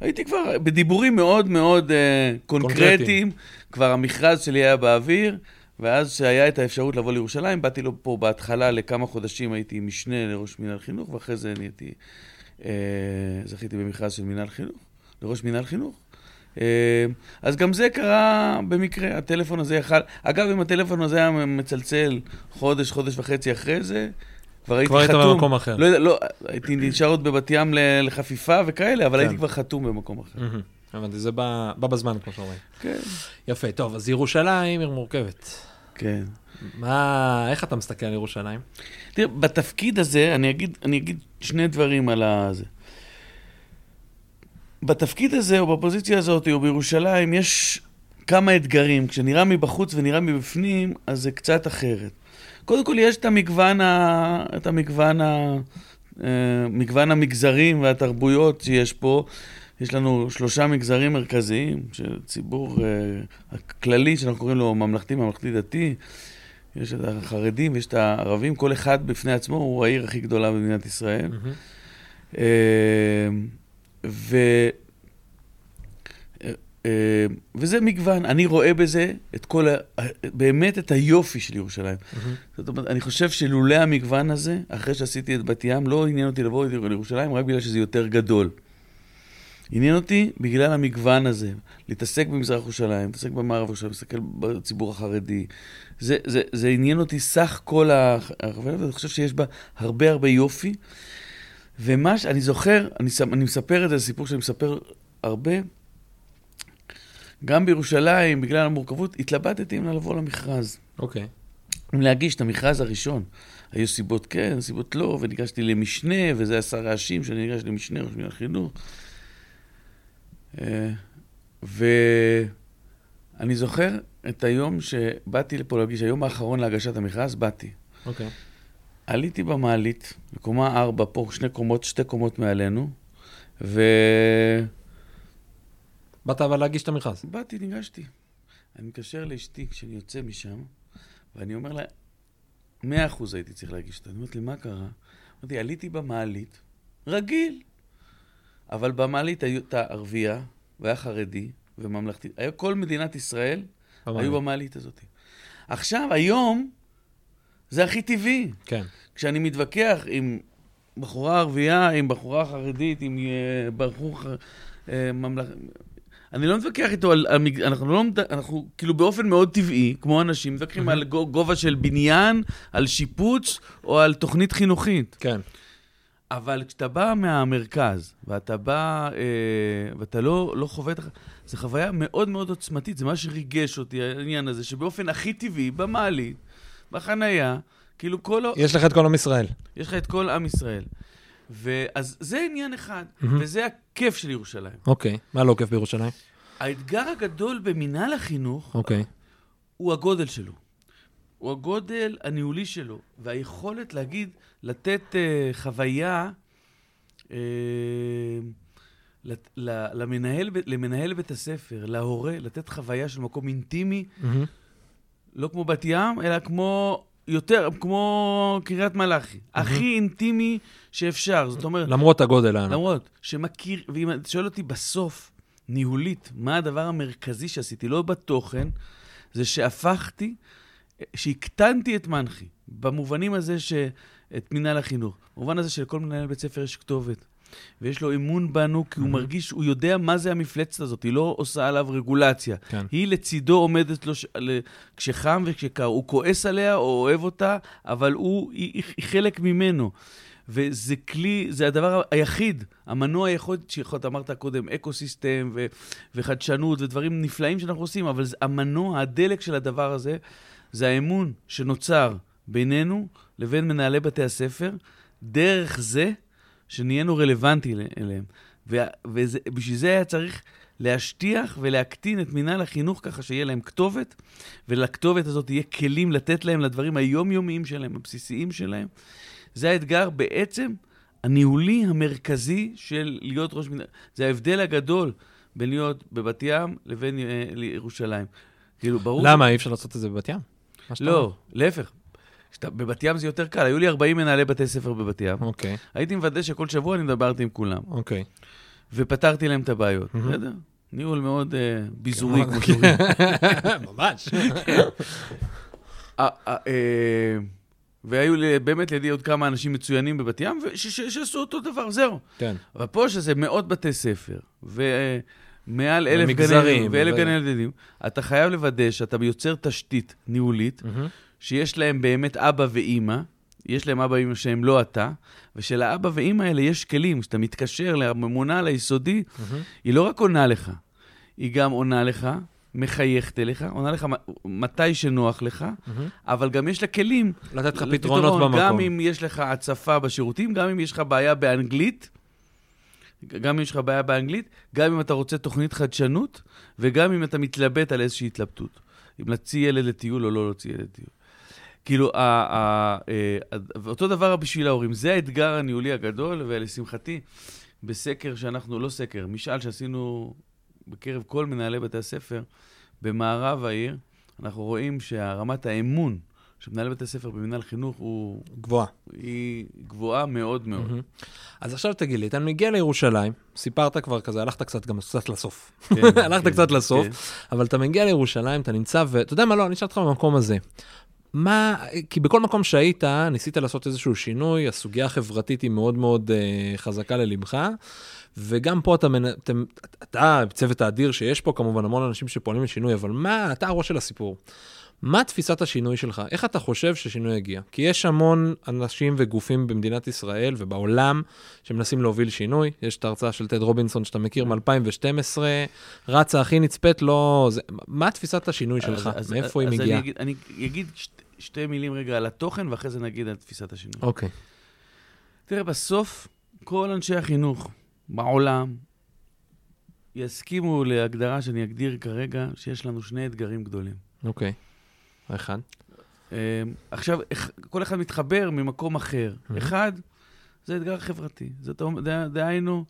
B: הייתי כבר בדיבורים מאוד מאוד אה,
C: קונקרטיים.
B: קונקרטיים, כבר המכרז שלי היה באוויר, ואז שהיה את האפשרות לבוא לירושלים, באתי לו פה בהתחלה לכמה חודשים, הייתי משנה לראש מינהל חינוך, ואחרי זה נהייתי, אה, זכיתי במכרז של מינהל חינוך, לראש מינהל חינוך. אה, אז גם זה קרה במקרה, הטלפון הזה יכל... אגב, אם הטלפון הזה היה מצלצל חודש, חודש וחצי אחרי זה, כבר הייתי
C: כבר היית
B: חתום.
C: במקום אחר.
B: לא, לא, הייתי נשאר עוד בבת ים לחפיפה וכאלה, אבל
C: כן.
B: הייתי כבר חתום במקום אחר.
C: הבנתי, זה בא בא בזמן, כמו שאומרים.
B: כן,
C: יפה, טוב, אז ירושלים עיר מורכבת.
B: כן.
C: מה, איך אתה מסתכל על ירושלים?
B: תראה, בתפקיד הזה, אני אגיד, אני אגיד שני דברים על הזה. בתפקיד הזה, או בפוזיציה הזאת, או בירושלים, יש כמה אתגרים. כשנראה מבחוץ ונראה מבפנים, אז זה קצת אחרת. קודם כל, יש את המגוון, ה... את המגוון, ה... אה, מגוון המגזרים והתרבויות שיש פה. יש לנו שלושה מגזרים מרכזיים, שציבור אה, הכללי, שאנחנו קוראים לו ממלכתי, ממלכתי-דתי. יש את החרדים ויש את הערבים, כל אחד בפני עצמו הוא העיר הכי גדולה במדינת ישראל. אה, ו... אה, אה, וזה מגוון, אני רואה בזה את כל, ה... באמת את היופי של ירושלים. זאת אומרת, אני חושב שלולא המגוון הזה, אחרי שעשיתי את בת ים, לא עניין אותי לבוא לירושלים רק בגלל שזה יותר גדול. עניין אותי בגלל המגוון הזה, להתעסק במזרח ירושלים, להתעסק במערב ירושלים, להסתכל בציבור החרדי. זה, זה, זה עניין אותי סך כל החוויה, ואני חושב שיש בה הרבה הרבה יופי. ומה ש... אני זוכר, אני, אני מספר את זה, זה סיפור שאני מספר הרבה. גם בירושלים, בגלל המורכבות, התלבטתי אם לבוא למכרז.
C: אוקיי.
B: אם להגיש את המכרז הראשון. היו סיבות כן, סיבות לא, וניגשתי למשנה, וזה עשה רעשים שאני ניגש למשנה, ראש מינהל חינוך. אה, ואני זוכר את היום שבאתי לפה להגיש, היום האחרון להגשת המכרז, באתי.
C: אוקיי.
B: עליתי במעלית, בקומה ארבע, פה שני קומות, שתי קומות מעלינו, ובאתי,
C: באת אבל להגיש את המכרז.
B: ניגשתי. אני מתקשר לאשתי כשאני יוצא משם, ואני אומר לה, מאה אחוז הייתי צריך להגיש אותה. אני אומרת לי, מה קרה? אמרתי, עליתי במעלית, רגיל. אבל במעלית הייתה ערבייה, והיה חרדי, וממלכתי. היה כל מדינת ישראל, היו במעלית הזאת. עכשיו, היום, זה הכי טבעי.
C: כן.
B: כשאני מתווכח עם בחורה ערבייה, עם בחורה חרדית, עם אה, בחור אה, ממלכ... אני לא מתווכח איתו על... על אנחנו לא... אנחנו כאילו באופן מאוד טבעי, כמו אנשים, מתווכחים על גו- גובה של בניין, על שיפוץ או על תוכנית חינוכית.
C: כן.
B: אבל כשאתה בא מהמרכז, ואתה בא, אה, ואתה לא, לא חווה את ה... זו חוויה מאוד מאוד עוצמתית, זה מה שריגש אותי, העניין הזה, שבאופן הכי טבעי, במעלית, בחנייה, כאילו כל...
C: יש לך את כל עם ישראל.
B: יש לך את כל עם ישראל. ואז זה עניין אחד,
C: מהמם.
B: וזה הכיף של ירושלים.
C: אוקיי. מה לא כיף בירושלים?
B: האתגר הגדול במינהל החינוך
C: אוקיי.
B: הוא הגודל שלו. הוא הגודל הניהולי שלו, והיכולת להגיד, לתת uh, חוויה uh, לת- ל- למנהל, למנהל בית הספר, להורה, לתת חוויה של מקום אינטימי,
C: מהמם.
B: לא כמו בת ים, אלא כמו, יותר, כמו קריית מלאכי. הכי אינטימי שאפשר. זאת אומרת,
C: למרות הגודל הענק.
B: למרות שמכיר, ואם אתה שואל אותי בסוף, ניהולית, מה הדבר המרכזי שעשיתי, לא בתוכן, זה שהפכתי, שהקטנתי את מנחי, במובנים הזה שאת מנהל החינוך, במובן הזה שלכל מנהל בית ספר יש כתובת. ויש לו אמון בנו, כי הוא
C: Mhm.
B: מרגיש, הוא יודע מה זה המפלצת הזאת, היא לא עושה עליו רגולציה.
C: כן.
B: היא לצידו עומדת לו ש... כשחם וכשקר. הוא כועס עליה או אוהב אותה, אבל הוא, היא, היא חלק ממנו. וזה כלי, זה הדבר היחיד, המנוע היחיד שיכול, אתה אמרת קודם, ecosystem ו- וחדשנות ודברים נפלאים שאנחנו עושים, אבל זה, המנוע, הדלק של הדבר הזה, זה האמון שנוצר בינינו לבין מנהלי בתי הספר, דרך זה שנהיינו רלוונטי אל- אליהם. ובשביל זה היה צריך להשטיח ולהקטין את מינהל החינוך ככה שיהיה להם כתובת, ולכתובת הזאת יהיה כלים לתת להם לדברים היומיומיים שלהם, הבסיסיים שלהם. זה האתגר בעצם הניהולי המרכזי של להיות ראש מינהל. זה ההבדל הגדול בין להיות בבת ים לבין אה, לירושלים. כאילו, ברור...
C: למה? אי אפשר לעשות את זה בבת ים?
B: לא, להפך. שאתה- בבת ים זה יותר קל, היו לי 40 מנהלי בתי ספר בבת ים.
C: אוקיי,
B: הייתי מוודא שכל שבוע אני מדברתי עם כולם,
C: אוקיי.
B: ופתרתי להם את הבעיות. בסדר? ניהול מאוד אה, ביזורי, כמו
C: כן.
B: שאומרים.
C: ממש.
B: אה, אה, והיו באמת לידי עוד כמה אנשים מצוינים בבת ים, שעשו אותו דבר, זהו.
C: כן.
B: אבל פה שזה מאות בתי ספר, ומעל אלף גני ואלף
C: ו-
B: גני ילדים, אתה חייב לוודא שאתה יוצר תשתית ניהולית. שיש להם באמת אבא ואימא, יש להם אבא ואימא שהם לא אתה, ושלאבא ואימא האלה יש כלים, כשאתה מתקשר לממונה על היסודי,
C: מהמם.
B: היא לא רק עונה לך, היא גם עונה לך, מחייכת אליך, עונה לך מתי שנוח לך,
C: מהמם.
B: אבל גם יש לה כלים
C: לתת לך פתרונות במקום.
B: גם אם יש לך הצפה בשירותים, גם אם יש לך בעיה באנגלית, גם אם יש לך בעיה באנגלית, גם אם אתה רוצה תוכנית חדשנות, וגם אם אתה מתלבט על איזושהי התלבטות. אם להוציא ילד לטיול או לא להוציא ילד לטיול. כאילו, ה- ה- אה, אותו דבר בשביל ההורים. זה האתגר הניהולי הגדול, ולשמחתי, בסקר שאנחנו, לא סקר, משאל שעשינו בקרב כל מנהלי בתי הספר, במערב העיר, אנחנו רואים שהרמת האמון של מנהלי בתי הספר במנהל חינוך הוא,
C: גבוהה.
B: היא גבוהה מאוד מאוד.
C: מהמם. אז עכשיו תגיד לי, אתה מגיע לירושלים, סיפרת כבר כזה, הלכת קצת גם קצת לסוף.
B: כן,
C: הלכת
B: כן,
C: קצת לסוף,
B: כן.
C: אבל אתה מגיע לירושלים, אתה נמצא, ואתה יודע מה, לא, אני אשאל אותך במקום הזה. מה, כי בכל מקום שהיית, ניסית לעשות איזשהו שינוי, הסוגיה החברתית היא מאוד מאוד uh, חזקה ללבך, וגם פה אתה, מנ... אתם, אתה, צוות האדיר שיש פה, כמובן המון אנשים שפועלים לשינוי, אבל מה, אתה הראש של הסיפור. מה תפיסת השינוי שלך? איך אתה חושב ששינוי יגיע? כי יש המון אנשים וגופים במדינת ישראל ובעולם שמנסים להוביל שינוי. יש את ההרצאה של טד רובינסון שאתה מכיר מ-2012, רצה הכי נצפית, לא... זה... מה תפיסת השינוי שלך?
B: אז- אז-
C: מאיפה היא
B: אז
C: מגיעה?
B: אני אני אגיד שת, שתי מילים רגע על התוכן, ואחרי זה נגיד על תפיסת השינוי.
C: אוקיי.
B: תראה, בסוף, כל אנשי החינוך בעולם יסכימו להגדרה שאני אגדיר כרגע, שיש לנו שני אתגרים גדולים.
C: אוקיי. האחד?
B: אה, עכשיו, איך- כל אחד מתחבר ממקום אחר. אחד, זה אתגר חברתי. זאת דהיינו,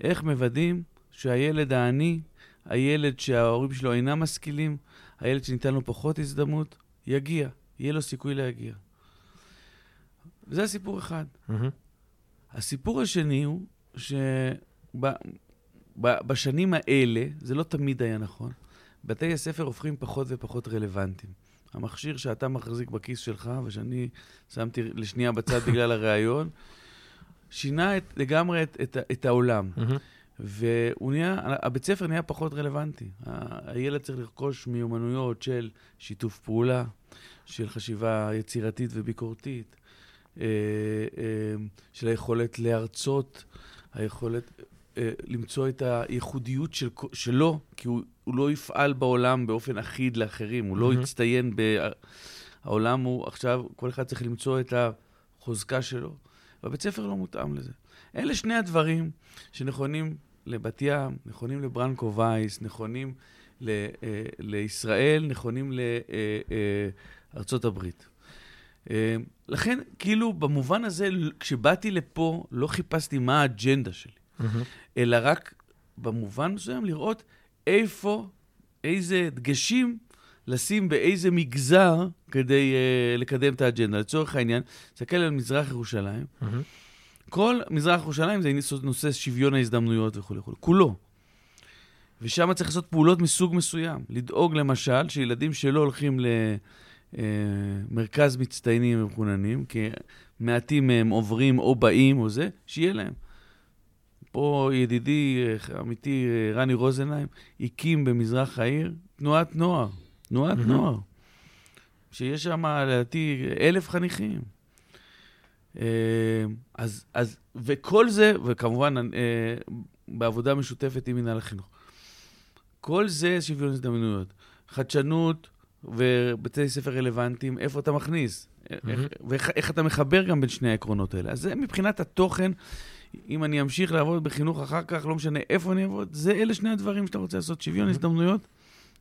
B: איך מוודאים שהילד העני, הילד שההורים שלו אינם משכילים, הילד שניתן לו פחות הזדמנות, יגיע, יהיה לו סיכוי להגיע. זה הסיפור אחד. הסיפור השני הוא שבשנים האלה, זה לא תמיד היה נכון, בתי הספר הופכים פחות ופחות רלוונטיים. המכשיר שאתה מחזיק בכיס שלך, ושאני שמתי לשנייה בצד בגלל הראיון, שינה את, לגמרי את, את, את העולם. והוא נהיה, הבית ספר נהיה פחות רלוונטי. הילד צריך לרכוש מיומנויות של שיתוף פעולה, של חשיבה יצירתית וביקורתית, אה, אה, של היכולת להרצות, היכולת אה, למצוא את הייחודיות של, שלו, כי הוא, הוא לא יפעל בעולם באופן אחיד לאחרים, הוא לא
C: מהמם.
B: יצטיין ב... העולם הוא עכשיו, כל אחד צריך למצוא את החוזקה שלו, והבית ספר לא מותאם לזה. אלה שני הדברים שנכונים לבת ים, נכונים לברנקו וייס, נכונים ל, אה, לישראל, נכונים לארצות הברית. אה, לכן, כאילו, במובן הזה, כשבאתי לפה, לא חיפשתי מה האג'נדה שלי,
C: מהמם.
B: אלא רק במובן מסוים לראות איפה, איזה דגשים לשים באיזה מגזר כדי uh, לקדם את האג'נדה. לצורך העניין, תסתכל על מזרח ירושלים,
C: מהמם.
B: כל מזרח ירושלים זה נושא שוויון ההזדמנויות וכולי וכולי, כולו. ושם צריך לעשות פעולות מסוג מסוים. לדאוג למשל שילדים שלא הולכים למרכז מצטיינים ומחוננים, כי מעטים מהם עוברים או באים או זה, שיהיה להם. פה ידידי, אה, עמיתי אה, רני רוזנהיים, הקים במזרח העיר תנועת נוער. תנועת
C: מהמם.
B: נוער. שיש שם, לדעתי, אלף חניכים. אה, אז, אז, וכל זה, וכמובן, אה, בעבודה משותפת עם מנהל החינוך. כל זה שוויון הזדמנויות. חדשנות ובתי ספר רלוונטיים, איפה אתה מכניס? איך, ואיך איך אתה מחבר גם בין שני העקרונות האלה. אז זה מבחינת התוכן, אם אני אמשיך לעבוד בחינוך אחר כך, לא משנה איפה אני אעבוד, זה אלה שני הדברים שאתה רוצה לעשות, שוויון הזדמנויות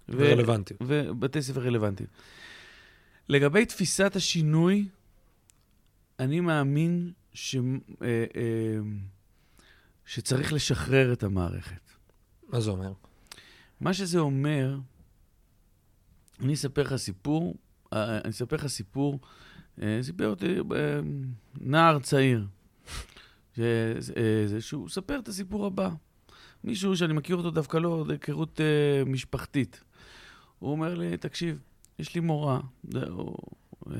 B: ו-
C: ורלוונטי.
B: ובתי ספר רלוונטיים. לגבי תפיסת השינוי, אני מאמין ש, אה, אה, שצריך לשחרר את המערכת.
C: מה זה אומר?
B: מה שזה אומר, אני אספר לך סיפור, אה, אני אספר לך סיפור סיפר אותי נער צעיר, ש- שהוא מספר את הסיפור הבא. מישהו שאני מכיר אותו דווקא לא, זה היכרות אה, משפחתית. הוא אומר לי, תקשיב, יש לי מורה, זה- הוא, אה,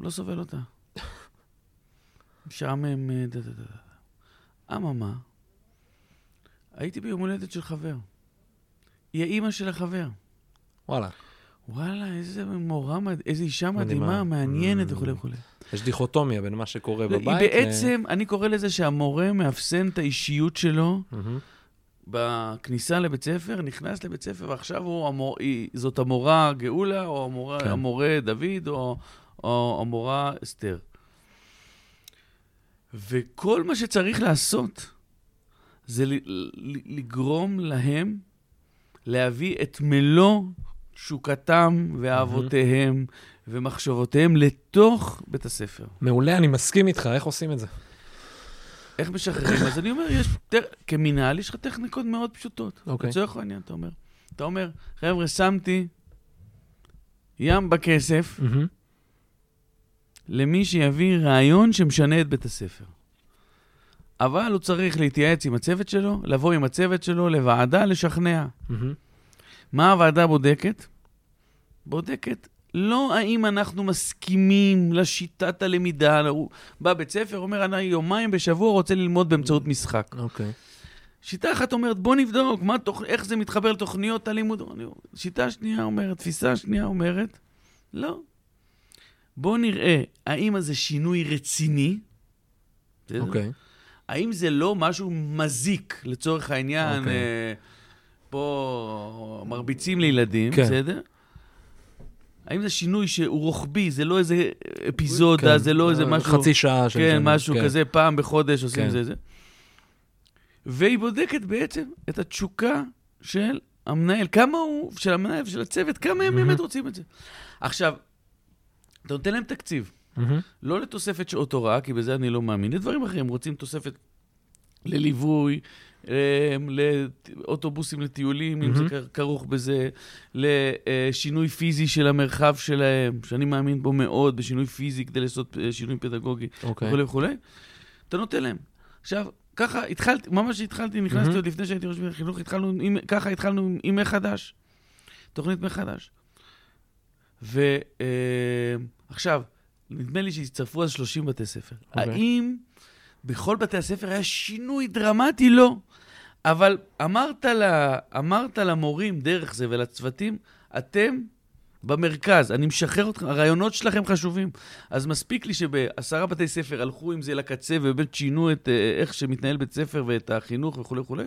B: לא סובל אותה. משעמם, אה, דה דה דה. דה. אממה, הייתי ביום הולדת של חבר. היא האימא של החבר.
C: וואלה.
B: וואלה, איזה מורה, איזה אישה
C: מדהימה.
B: מעניינת
C: Mm.
B: וכולי וכולי.
C: יש דיכוטומיה בין מה שקורה
B: היא
C: בבית. ל-
B: בעצם, אני קורא לזה שהמורה מאפסן את האישיות שלו
C: מהמם.
B: בכניסה לבית ספר, נכנס לבית ספר, ועכשיו הוא המור, היא, זאת המורה גאולה, או המורה,
C: כן.
B: המורה דוד, או, או המורה אסתר. וכל מה שצריך לעשות זה ל, ל, לגרום להם להביא את מלוא תשוקתם ואהבותיהם ומחשבותיהם לתוך בית הספר.
C: מעולה, אני מסכים איתך, איך עושים את זה?
B: איך משחררים? אז אני אומר, יש, ת- כמינהל יש לך טכניקות מאוד פשוטות.
C: אוקיי.
B: לצורך העניין, אתה אומר. אתה אומר, חבר'ה, שמתי ים בכסף
C: מהמם.
B: למי שיביא רעיון שמשנה את בית הספר. אבל הוא צריך להתייעץ עם הצוות שלו, לבוא עם הצוות שלו לוועדה, לשכנע.
C: מהמם.
B: מה הוועדה בודקת? בודקת לא האם אנחנו מסכימים לשיטת הלמידה. הוא בא בית ספר, אומר, אני יומיים בשבוע רוצה ללמוד באמצעות משחק.
C: אוקיי.
B: שיטה אחת אומרת, בוא נבדוק מה, תוכ... איך זה מתחבר לתוכניות הלימוד. שיטה שנייה אומרת, תפיסה שנייה אומרת, לא. בוא נראה האם זה שינוי רציני.
C: אוקיי.
B: האם זה לא משהו מזיק, לצורך העניין,
C: אוקיי.
B: אה, פה מרביצים לילדים,
C: כן.
B: בסדר? האם זה שינוי שהוא רוחבי, זה לא איזה אפיזודה,
C: כן.
B: זה לא איזה
C: אה,
B: משהו...
C: חצי שעה של...
B: כן,
C: שנה,
B: משהו כזה, פעם בחודש עושים
C: כן.
B: זה זה. והיא בודקת בעצם את התשוקה של המנהל, כמה הוא, של המנהל ושל הצוות, כמה הם
C: מהמם.
B: באמת רוצים את זה. עכשיו, אתה נותן להם תקציב,
C: מהמם.
B: לא לתוספת שעות הוראה, כי בזה אני לא מאמין, לדברים אחרים, רוצים תוספת לליווי, אה, לאוטובוסים לטיולים, אם זה כרוך בזה, לשינוי פיזי של המרחב שלהם, שאני מאמין בו מאוד, בשינוי פיזי כדי לעשות אה, שינוי פדגוגי.
C: אוקיי.
B: וכולי וכולי, אתה נותן להם. עכשיו, ככה התחלתי, ממש התחלתי, נכנסתי
C: מהמם.
B: עוד לפני שהייתי ראש חינוך, התחלנו, עם, ככה התחלנו עם- מחדש, תוכנית מחדש. ועכשיו, נדמה לי שהצטרפו אז 30 בתי ספר.
C: אוקיי.
B: האם בכל בתי הספר היה שינוי דרמטי? לא. אבל אמרת, לה, אמרת למורים דרך זה ולצוותים, אתם במרכז, אני משחרר אתכם, הרעיונות שלכם חשובים. אז מספיק לי שבעשרה בתי ספר הלכו עם זה לקצה ובאמת שינו את אה, איך שמתנהל בית ספר ואת החינוך וכולי וכולי,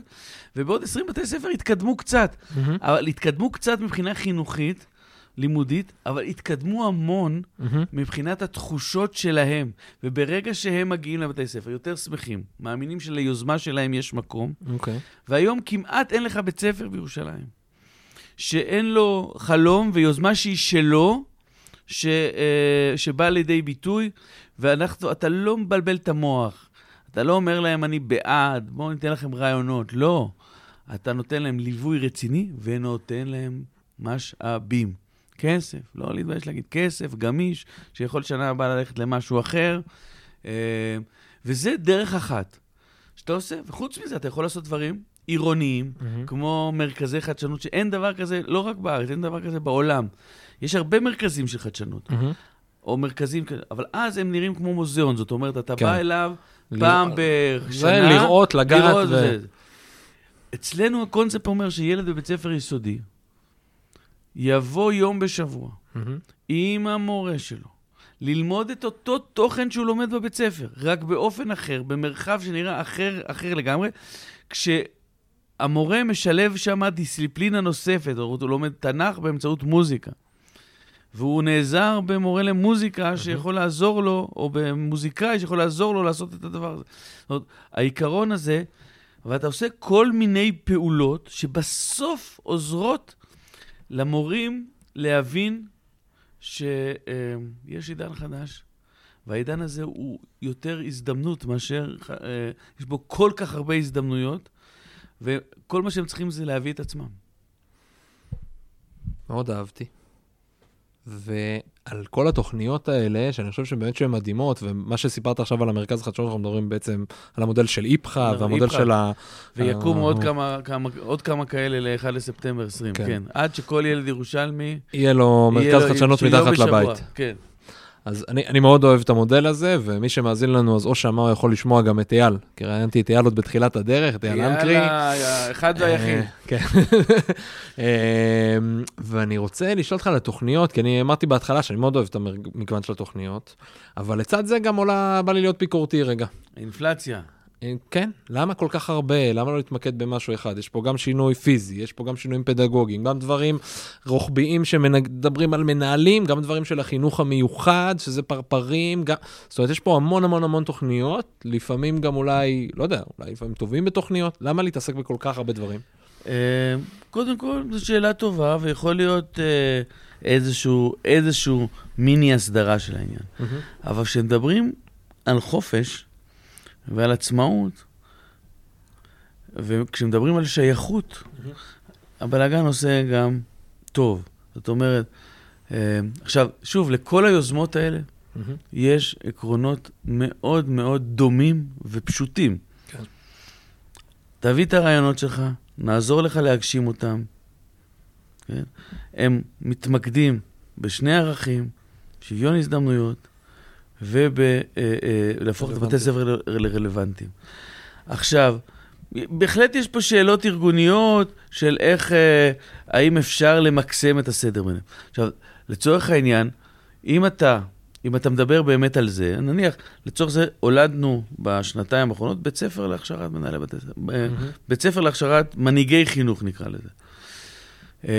B: ובעוד 20 בתי ספר התקדמו קצת.
C: מהמם.
B: אבל התקדמו קצת מבחינה חינוכית, לימודית, אבל התקדמו המון
C: מהמם.
B: מבחינת התחושות שלהם. וברגע שהם מגיעים לבתי ספר, יותר שמחים, מאמינים שליוזמה שלהם יש מקום,
C: אוקיי.
B: והיום כמעט אין לך בית ספר בירושלים שאין לו חלום ויוזמה שהיא שלו, ש, אה, שבאה לידי ביטוי, ואתה לא מבלבל את המוח. אתה לא אומר להם, אני בעד, בואו ניתן לכם רעיונות. לא. אתה נותן להם ליווי רציני ונותן להם משאבים. כסף, לא להתבייש להגיד כסף, גמיש, שיכול שנה הבאה ללכת למשהו אחר. אה, וזה דרך אחת שאתה עושה, וחוץ מזה אתה יכול לעשות דברים עירוניים,
C: מהמם.
B: כמו מרכזי חדשנות, שאין דבר כזה, לא רק בארץ, אין דבר כזה בעולם. יש הרבה מרכזים של חדשנות,
C: מהמם.
B: או מרכזים כאלה, אבל אז הם נראים כמו מוזיאון, זאת אומרת, אתה
C: כן.
B: בא אליו פעם
C: זה
B: בשנה,
C: לראות, לגעת
B: לראות
C: ו-
B: וזה. אצלנו הקונספט אומר שילד בבית ספר יסודי יבוא יום בשבוע
C: מהמם.
B: עם המורה שלו, ללמוד את אותו תוכן שהוא לומד בבית ספר, רק באופן אחר, במרחב שנראה אחר, אחר לגמרי, כשהמורה משלב שם דיסציפלינה נוספת, או הוא לומד תנ"ך באמצעות מוזיקה. והוא נעזר במורה למוזיקה שיכול לעזור לו, או במוזיקאי שיכול לעזור לו לעשות את הדבר הזה. זאת אומרת, העיקרון הזה, ואתה עושה כל מיני פעולות שבסוף עוזרות למורים להבין שיש עידן חדש, והעידן הזה הוא יותר הזדמנות מאשר, אה, יש בו כל כך הרבה הזדמנויות, וכל מה שהם צריכים זה להביא את עצמם.
C: מאוד אהבתי. ועל כל התוכניות האלה, שאני חושב שבאמת שהן מדהימות, ומה שסיפרת עכשיו על המרכז החדשנות, אנחנו מדברים בעצם על המודל של
B: נכון,
C: והמודל
B: איפכא.
C: של ה...
B: ויקומו עוד כמה, כמה, עוד כמה כאלה ל-1 לספטמבר 20,
C: כן.
B: כן. עד שכל ילד ירושלמי...
C: יהיה לו מרכז חדשנות מתחת לבית.
B: כן.
C: אז אני, אני מאוד אוהב את המודל הזה, ומי שמאזין לנו, אז או שמע או יכול לשמוע גם את אייל, כי ראיינתי את אייל עוד בתחילת הדרך, את אייל אנקרי.
B: יאללה, האחד והיחיד.
C: אה, כן. אה, ואני רוצה לשאול אותך על התוכניות, כי אני אמרתי בהתחלה שאני מאוד אוהב את המגוון של התוכניות, אבל לצד זה גם עולה, בא לי להיות ביקורתי רגע.
B: אינפלציה.
C: אה, כן, למה כל כך הרבה? למה לא להתמקד במשהו אחד? יש פה גם שינוי פיזי, יש פה גם שינויים פדגוגיים, גם דברים רוחביים שמדברים על מנהלים, גם דברים של החינוך המיוחד, שזה פרפרים, גם... זאת אומרת, יש פה המון המון המון תוכניות, לפעמים גם אולי, לא יודע, אולי לפעמים טובים בתוכניות, למה להתעסק בכל כך הרבה דברים?
B: אה, קודם כל, זו שאלה טובה, ויכול להיות אה, איזשהו, איזשהו מיני הסדרה של העניין. אבל כשמדברים על חופש ועל עצמאות, וכשמדברים על שייכות, הבלאגן עושה גם טוב. זאת אומרת, אה, עכשיו, שוב, לכל היוזמות האלה יש עקרונות מאוד מאוד דומים ופשוטים.
C: כן.
B: תביא את הרעיונות שלך, נעזור לך להגשים אותם. כן? הם מתמקדים בשני ערכים, שוויון הזדמנויות, ולהפוך את בתי הספר לרלוונטיים. עכשיו, בהחלט יש פה שאלות ארגוניות של איך, אה, האם אפשר למקסם את הסדר ביניהם. עכשיו, לצורך העניין, אם אתה, אם אתה מדבר באמת על זה, נניח, לצורך זה הולדנו בשנתיים האחרונות בית ספר להכשרת מנהלי בתי ספר, ב- בית ספר להכשרת מנהיגי חינוך נקרא לזה. אה,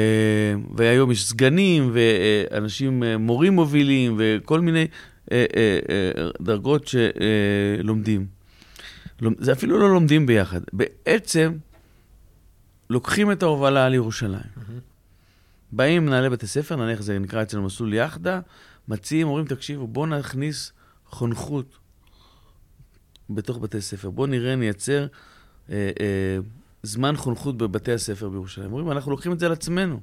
B: והיום יש סגנים ואנשים, אה, מורים מובילים וכל מיני אה, אה, אה, דרגות שלומדים. זה אפילו לא לומדים ביחד. בעצם לוקחים את ההובלה על ירושלים. באים מנהלי בתי ספר, נניח זה נקרא אצלנו מסלול יחדה, מציעים, אומרים, תקשיבו, בואו נכניס חונכות בתוך בתי ספר. בואו נראה, נייצר אה, אה, זמן חונכות בבתי הספר בירושלים. אומרים, אנחנו לוקחים את זה על עצמנו.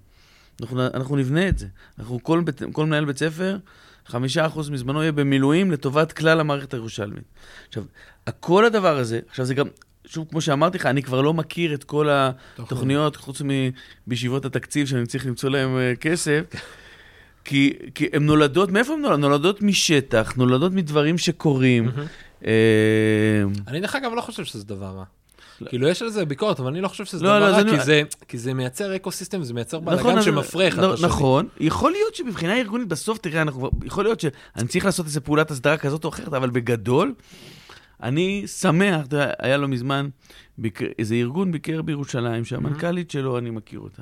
B: אנחנו, אנחנו נבנה את זה. אנחנו, כל, כל מנהל בית ספר, חמישה אחוז מזמנו יהיה במילואים לטובת כלל המערכת הירושלמית. עכשיו, כל הדבר הזה, עכשיו זה גם, שוב, כמו שאמרתי לך, אני כבר לא מכיר את כל התוכניות, חוץ מבישיבות התקציב שאני צריך למצוא להם אה, כסף. כי, כי הן נולדות, מאיפה הן נולדות? נולדות משטח, נולדות מדברים שקורים. אה,
C: אני דרך אגב לא חושב שזה דבר רע. כאילו יש על זה ביקורת, אבל אני לא חושב שזה
B: לא,
C: דבר
B: לא,
C: רע, כי
B: אני-
C: זה- כי זה מייצר אקו סיסטם, זה מייצר
B: נכון,
C: בלאגן
B: אז-
C: שמפרה אחד את
B: לא. נכון, יכול להיות שמבחינה ארגונית, בסוף, תראה, אנחנו, יכול להיות שאני צריך לעשות איזו פעולת הסדרה כזאת או אחרת, אבל בגדול, אני שמח, אתה יודע, היה לא מזמן, ביק... איזה ארגון ביקר בירושלים, שהמנכ"לית שלו, אני מכיר אותה.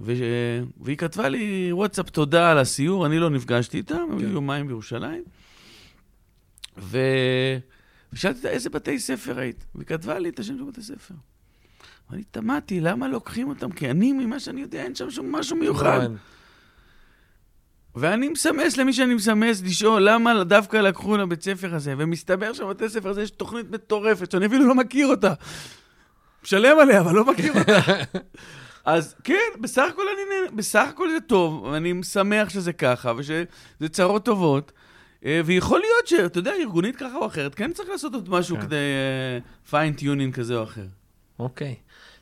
B: ו... והיא כתבה לי וואטסאפ תודה על הסיור, אני לא נפגשתי איתה, הם היו יומיים בירושלים. ו... ושאלתי אותה, איזה בתי ספר היית? והיא כתבה לי את השם של בתי ספר. ואני תמהתי, למה לוקחים אותם? כי אני, ממה שאני יודע, אין שם שום משהו מיוחד.
C: אין.
B: ואני מסמס למי שאני מסמס לשאול למה דווקא לקחו לבית ספר הזה, ומסתבר שבבתי ספר הזה יש תוכנית מטורפת, שאני אפילו לא מכיר אותה. משלם עליה, אבל לא מכיר אותה. אז כן, בסך הכל אני נהנה, בסך הכל זה טוב, ואני שמח שזה ככה, ושזה צרות טובות. אה, ויכול להיות שאתה יודע, ארגונית ככה או אחרת, כן צריך לעשות עוד משהו
C: כן.
B: כדי fine tuning כזה או אחר.
C: אוקיי.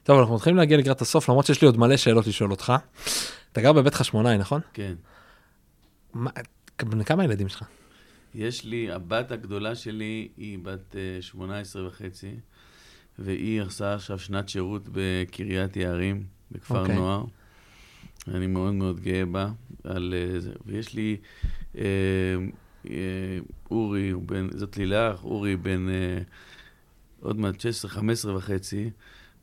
C: טוב, אנחנו מתחילים להגיע לקראת הסוף, למרות שיש לי עוד מלא שאלות לשאול אותך. אתה גר בבית חשמונאי, נכון?
B: כן.
C: מה- בני כמה ילדים שלך?
B: יש לי, הבת הגדולה שלי היא בת אה, 18 וחצי, והיא עושה עכשיו שנת שירות בקריית יערים, בכפר
C: אוקיי.
B: נוער. אני מאוד מאוד גאה בה על אה, זה. ויש לי אה, אורי, הוא בן, זאת לילך, אורי בן אה, עוד מעט 16, 15 וחצי,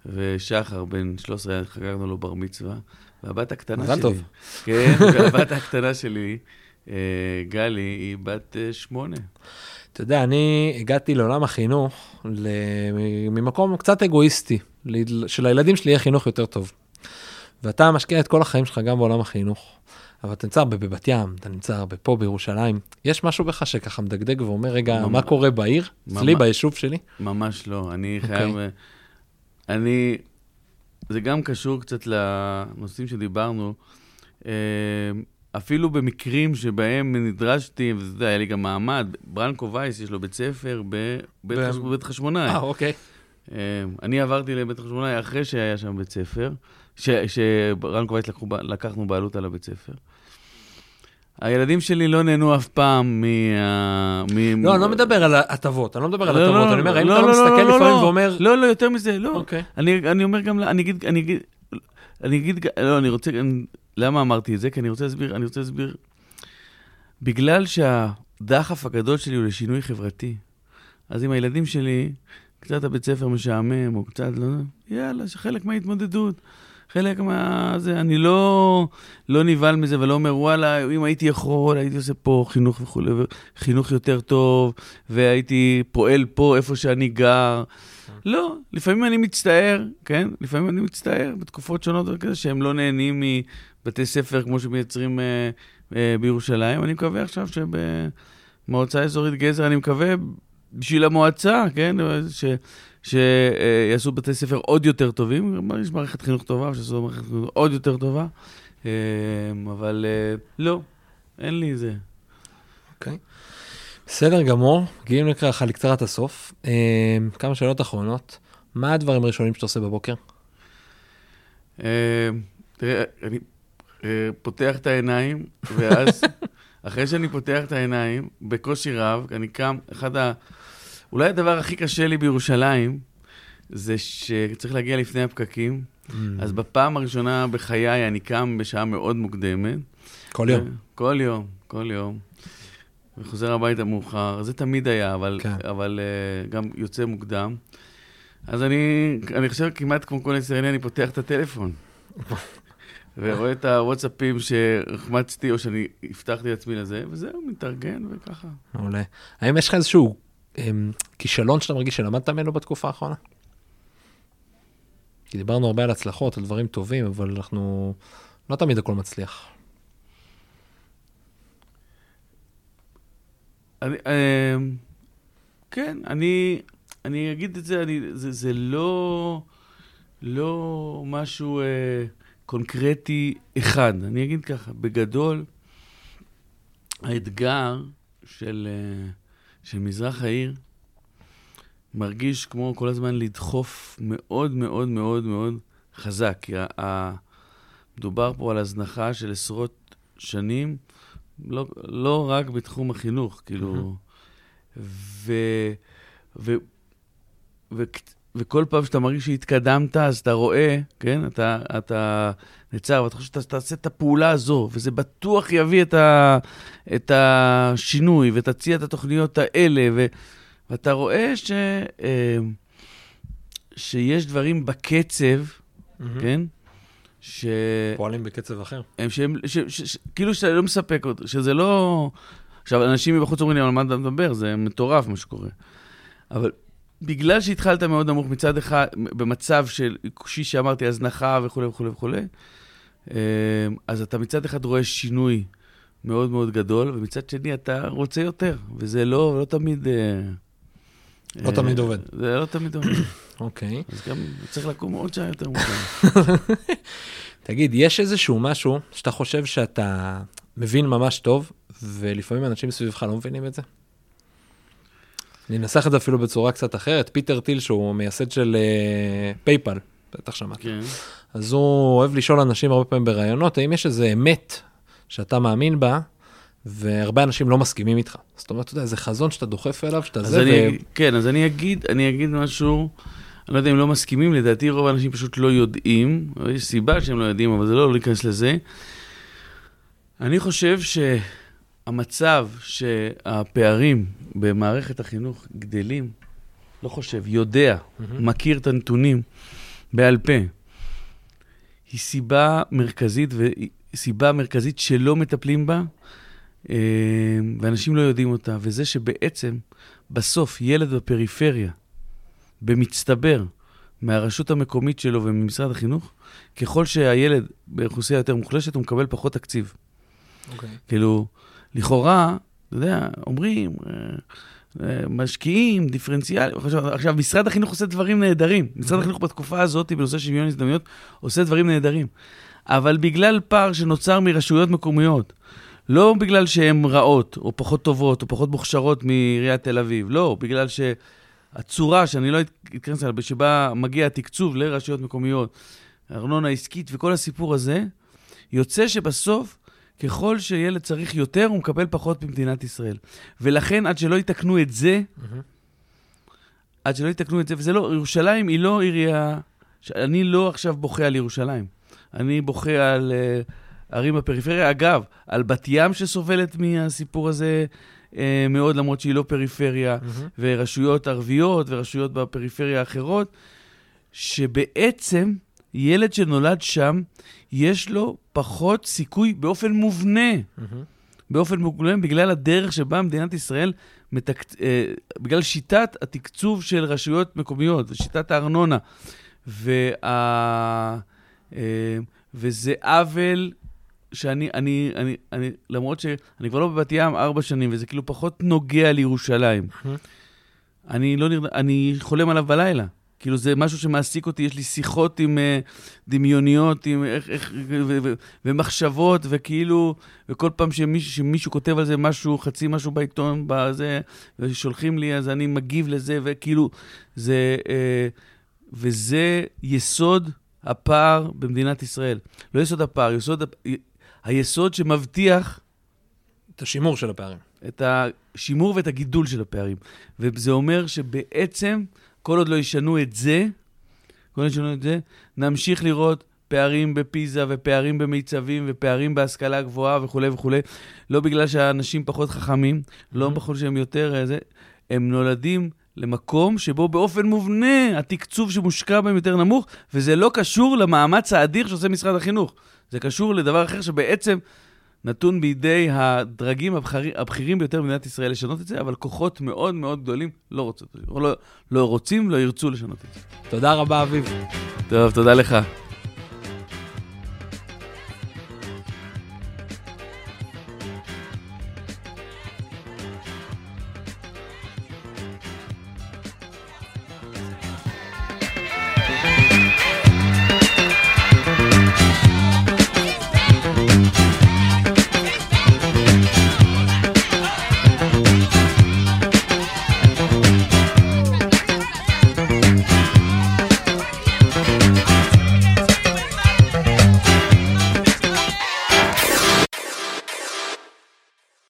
B: ושחר בן 13, חגגנו לו בר מצווה. והבת הקטנה
C: מזל
B: שלי...
C: טוב.
B: כן, והבת הקטנה שלי, אה, גלי, היא בת אה, שמונה.
C: אתה יודע, אני הגעתי לעולם החינוך ממקום קצת אגואיסטי, שלילדים שלי יהיה חינוך יותר טוב. ואתה משקיע את כל החיים שלך גם בעולם החינוך. אבל אתה נמצא הרבה בבת ים, אתה נמצא הרבה פה בירושלים. יש משהו בך שככה מדגדג ואומר, רגע,
B: ממש.
C: מה קורה בעיר? אצלי,
B: ממש.
C: ביישוב שלי?
B: ממש לא. אני
C: אוקיי.
B: חייב... אה, אני... זה גם קשור קצת לנושאים שדיברנו. אה, אפילו במקרים שבהם נדרשתי, ואתה יודע, היה לי גם מעמד, ברנקו וייס, יש לו בית ספר בבית חשמונאי.
C: אה, אוקיי.
B: אה, אני עברתי לבית חשמונאי אחרי שהיה שם בית ספר, ש- שברנקו וייס לקחו, ב- לקחנו בעלות על הבית ספר. הילדים שלי לא נהנו אף פעם מה... מ-
C: לא, אני לא מדבר על הטבות, אני לא מדבר על
B: לא,
C: הטבות,
B: לא,
C: אני אומר, האם
B: לא,
C: אתה לא מסתכל לפעמים
B: לא.
C: ואומר,
B: לא, לא, יותר מזה, לא.
C: אוקיי.
B: אני, אני אומר גם, אני אגיד, אני אגיד, אני אגיד, לא, אני רוצה, למה אמרתי את זה? כי אני רוצה להסביר, אני רוצה להסביר. בגלל שהדחף הגדול שלי הוא לשינוי חברתי, אז אם הילדים שלי, קצת הבית ספר משעמם, או קצת, לא יודע, יאללה, שחלק מההתמודדות, חלק מה... זה, אני לא, לא נבהל מזה ולא אומר, וואלה, אם הייתי יכול, הייתי עושה פה חינוך וכולי, חינוך יותר טוב, והייתי פועל פה, איפה שאני גר. לא, לפעמים אני מצטער, כן? לפעמים אני מצטער בתקופות שונות וכזה, שהם לא נהנים מבתי ספר כמו שמייצרים אה, אה, בירושלים. אני מקווה עכשיו שבמועצה אזורית גזר, אני מקווה בשביל המועצה, כן? ש, שיעשו בתי ספר עוד יותר טובים. יש מערכת חינוך טובה, שיעשו מערכת חינוך עוד יותר טובה. אה, אבל אה, לא, אין לי זה.
C: אוקיי. בסדר גמור, מגיעים ככה לקצרת הסוף. אה, כמה שאלות אחרונות. מה הדברים הראשונים שאתה עושה בבוקר?
B: אה, תראה, אני אה, פותח את העיניים, ואז, אחרי שאני פותח את העיניים, בקושי רב, אני קם, אחד ה... אולי הדבר הכי קשה לי בירושלים, זה שצריך להגיע לפני הפקקים. אז בפעם הראשונה בחיי אני קם בשעה מאוד מוקדמת.
C: כל יום.
B: כל יום, כל יום. וחוזר הביתה מאוחר, זה תמיד היה, אבל,
C: כן.
B: אבל uh, גם יוצא מוקדם. אז אני, אני חושב כמעט כמו כל ישראלי, אני פותח את הטלפון. ורואה את הוואטסאפים שהחמצתי, או שאני הבטחתי לעצמי לזה, וזהו, מתארגן וככה.
C: מעולה. האם יש לך איזשהו כישלון שאתה מרגיש שלמדת ממנו בתקופה האחרונה? כי דיברנו הרבה על הצלחות, על דברים טובים, אבל אנחנו... לא תמיד הכל מצליח.
B: אני, אה, כן, אני, אני אגיד את זה, אני, זה, זה לא, לא משהו אה, קונקרטי אחד. אני אגיד ככה, בגדול, האתגר של, אה, של מזרח העיר מרגיש כמו כל הזמן לדחוף מאוד מאוד מאוד מאוד חזק. כי מדובר פה על הזנחה של עשרות שנים, לא, לא רק בתחום החינוך, כאילו... ו, ו, ו, וכל פעם שאתה מרגיש שהתקדמת, אז אתה רואה, כן? אתה, אתה נצר, ואתה חושב שאתה תעשה את הפעולה הזו, וזה בטוח יביא את, ה, את השינוי, ותציע את התוכניות האלה, ו, ואתה רואה ש, אה, שיש דברים בקצב, כן? ש...
C: פועלים בקצב אחר.
B: הם שהם, ש, ש, ש, כאילו שאתה לא מספק אותו, שזה לא... עכשיו, אנשים מבחוץ אומרים לי, על מה אתה מדבר? זה מטורף מה שקורה. אבל בגלל שהתחלת מאוד נמוך מצד אחד, במצב של, כפי שאמרתי, הזנחה וכולי וכולי וכולי, אה, אז אתה מצד אחד רואה שינוי מאוד מאוד גדול, ומצד שני אתה רוצה יותר, וזה לא, לא תמיד... אה,
C: לא
B: אה,
C: תמיד עובד.
B: זה לא תמיד עובד.
C: אוקיי.
B: אז גם צריך לקום עוד שעה יותר מוקדם.
C: תגיד, יש איזשהו משהו שאתה חושב שאתה מבין ממש טוב, ולפעמים אנשים סביבך לא מבינים את זה? אני אנסח את זה אפילו בצורה קצת אחרת. פיטר טיל, שהוא מייסד של אה, פייפל, בטח שמעת.
B: כן.
C: אז הוא אוהב לשאול אנשים הרבה פעמים בראיונות, האם יש איזה אמת שאתה מאמין בה, והרבה אנשים לא מסכימים איתך. זאת אומרת, אתה יודע, זה חזון שאתה דוחף אליו, שאתה זה,
B: אני, כן, אז אני אגיד, אני אגיד משהו, אני לא יודע אם לא מסכימים, לדעתי רוב האנשים פשוט לא יודעים, יש סיבה שהם לא יודעים, אבל זה לא להיכנס לזה. אני חושב שהמצב שהפערים במערכת החינוך גדלים, לא חושב, יודע, מכיר את הנתונים בעל פה, היא סיבה מרכזית, סיבה מרכזית שלא מטפלים בה, אה, ואנשים לא יודעים אותה, וזה שבעצם בסוף ילד בפריפריה, במצטבר, מהרשות המקומית שלו וממשרד החינוך, ככל שהילד באוכלוסייה יותר מוחלשת, הוא מקבל פחות תקציב.
C: אוקיי.
B: כאילו, לכאורה, אתה יודע, אומרים, אה, אה, משקיעים, דיפרנציאלי. עכשיו, עכשיו, משרד החינוך עושה דברים נהדרים. משרד החינוך בתקופה הזאת, בנושא שוויון הזדמנויות, עושה דברים נהדרים. אבל בגלל פער שנוצר מרשויות מקומיות. לא בגלל שהן רעות, או פחות טובות, או פחות מוכשרות מעיריית תל אביב, לא, בגלל שהצורה, שאני לא אתכנס עליה, שבה מגיע התקצוב לרשויות מקומיות, ארנונה עסקית וכל הסיפור הזה, יוצא שבסוף, ככל שילד צריך יותר, הוא מקבל פחות במדינת ישראל. ולכן, עד שלא יתקנו את זה, עד שלא יתקנו את זה, וזה לא, ירושלים היא לא עירייה, אני לא עכשיו בוכה על ירושלים. אני בוכה על uh, ערים בפריפריה. אגב, על בת ים שסובלת מהסיפור הזה uh, מאוד, למרות שהיא לא פריפריה, mm-hmm. ורשויות ערביות ורשויות בפריפריה האחרות, שבעצם ילד שנולד שם, יש לו פחות סיכוי באופן מובנה. Mm-hmm. באופן מובנה בגלל הדרך שבה מדינת ישראל, מתק... אה, בגלל שיטת התקצוב של רשויות מקומיות ושיטת הארנונה. וה... אה, וזה עוול שאני, אני, אני, אני, למרות שאני כבר לא בבת ים ארבע שנים, וזה כאילו פחות נוגע לירושלים. אני לא נראה, אני חולם עליו בלילה. כאילו זה משהו שמעסיק אותי, יש לי שיחות עם uh, דמיוניות, עם איך, איך, ו, ו, ומחשבות, וכאילו, וכל פעם שמישהו, שמישהו כותב על זה משהו, חצי משהו בעיתון, בזה, ושולחים לי, אז אני מגיב לזה, וכאילו, זה, uh, וזה יסוד הפער במדינת ישראל. לא יסוד הפער, יסוד, היסוד שמבטיח...
C: את השימור של הפערים.
B: את השימור ואת הגידול של הפערים. וזה אומר שבעצם... כל עוד לא ישנו את זה, כל עוד ישנו את זה, נמשיך לראות פערים בפיזה ופערים במיצבים ופערים בהשכלה גבוהה וכולי וכולי. לא בגלל שהאנשים פחות חכמים, לא בגלל שהם יותר... אה, זה, הם נולדים למקום שבו באופן מובנה התקצוב שמושקע בהם יותר נמוך, וזה לא קשור למאמץ האדיר שעושה משרד החינוך. זה קשור לדבר אחר שבעצם נתון בידי הדרגים הבחרים, הבכירים ביותר במדינת ישראל לשנות את זה, אבל כוחות מאוד מאוד גדולים לא, רוצות, לא, לא רוצים, לא ירצו לשנות את זה.
C: תודה רבה, אביב.
B: טוב, תודה לך.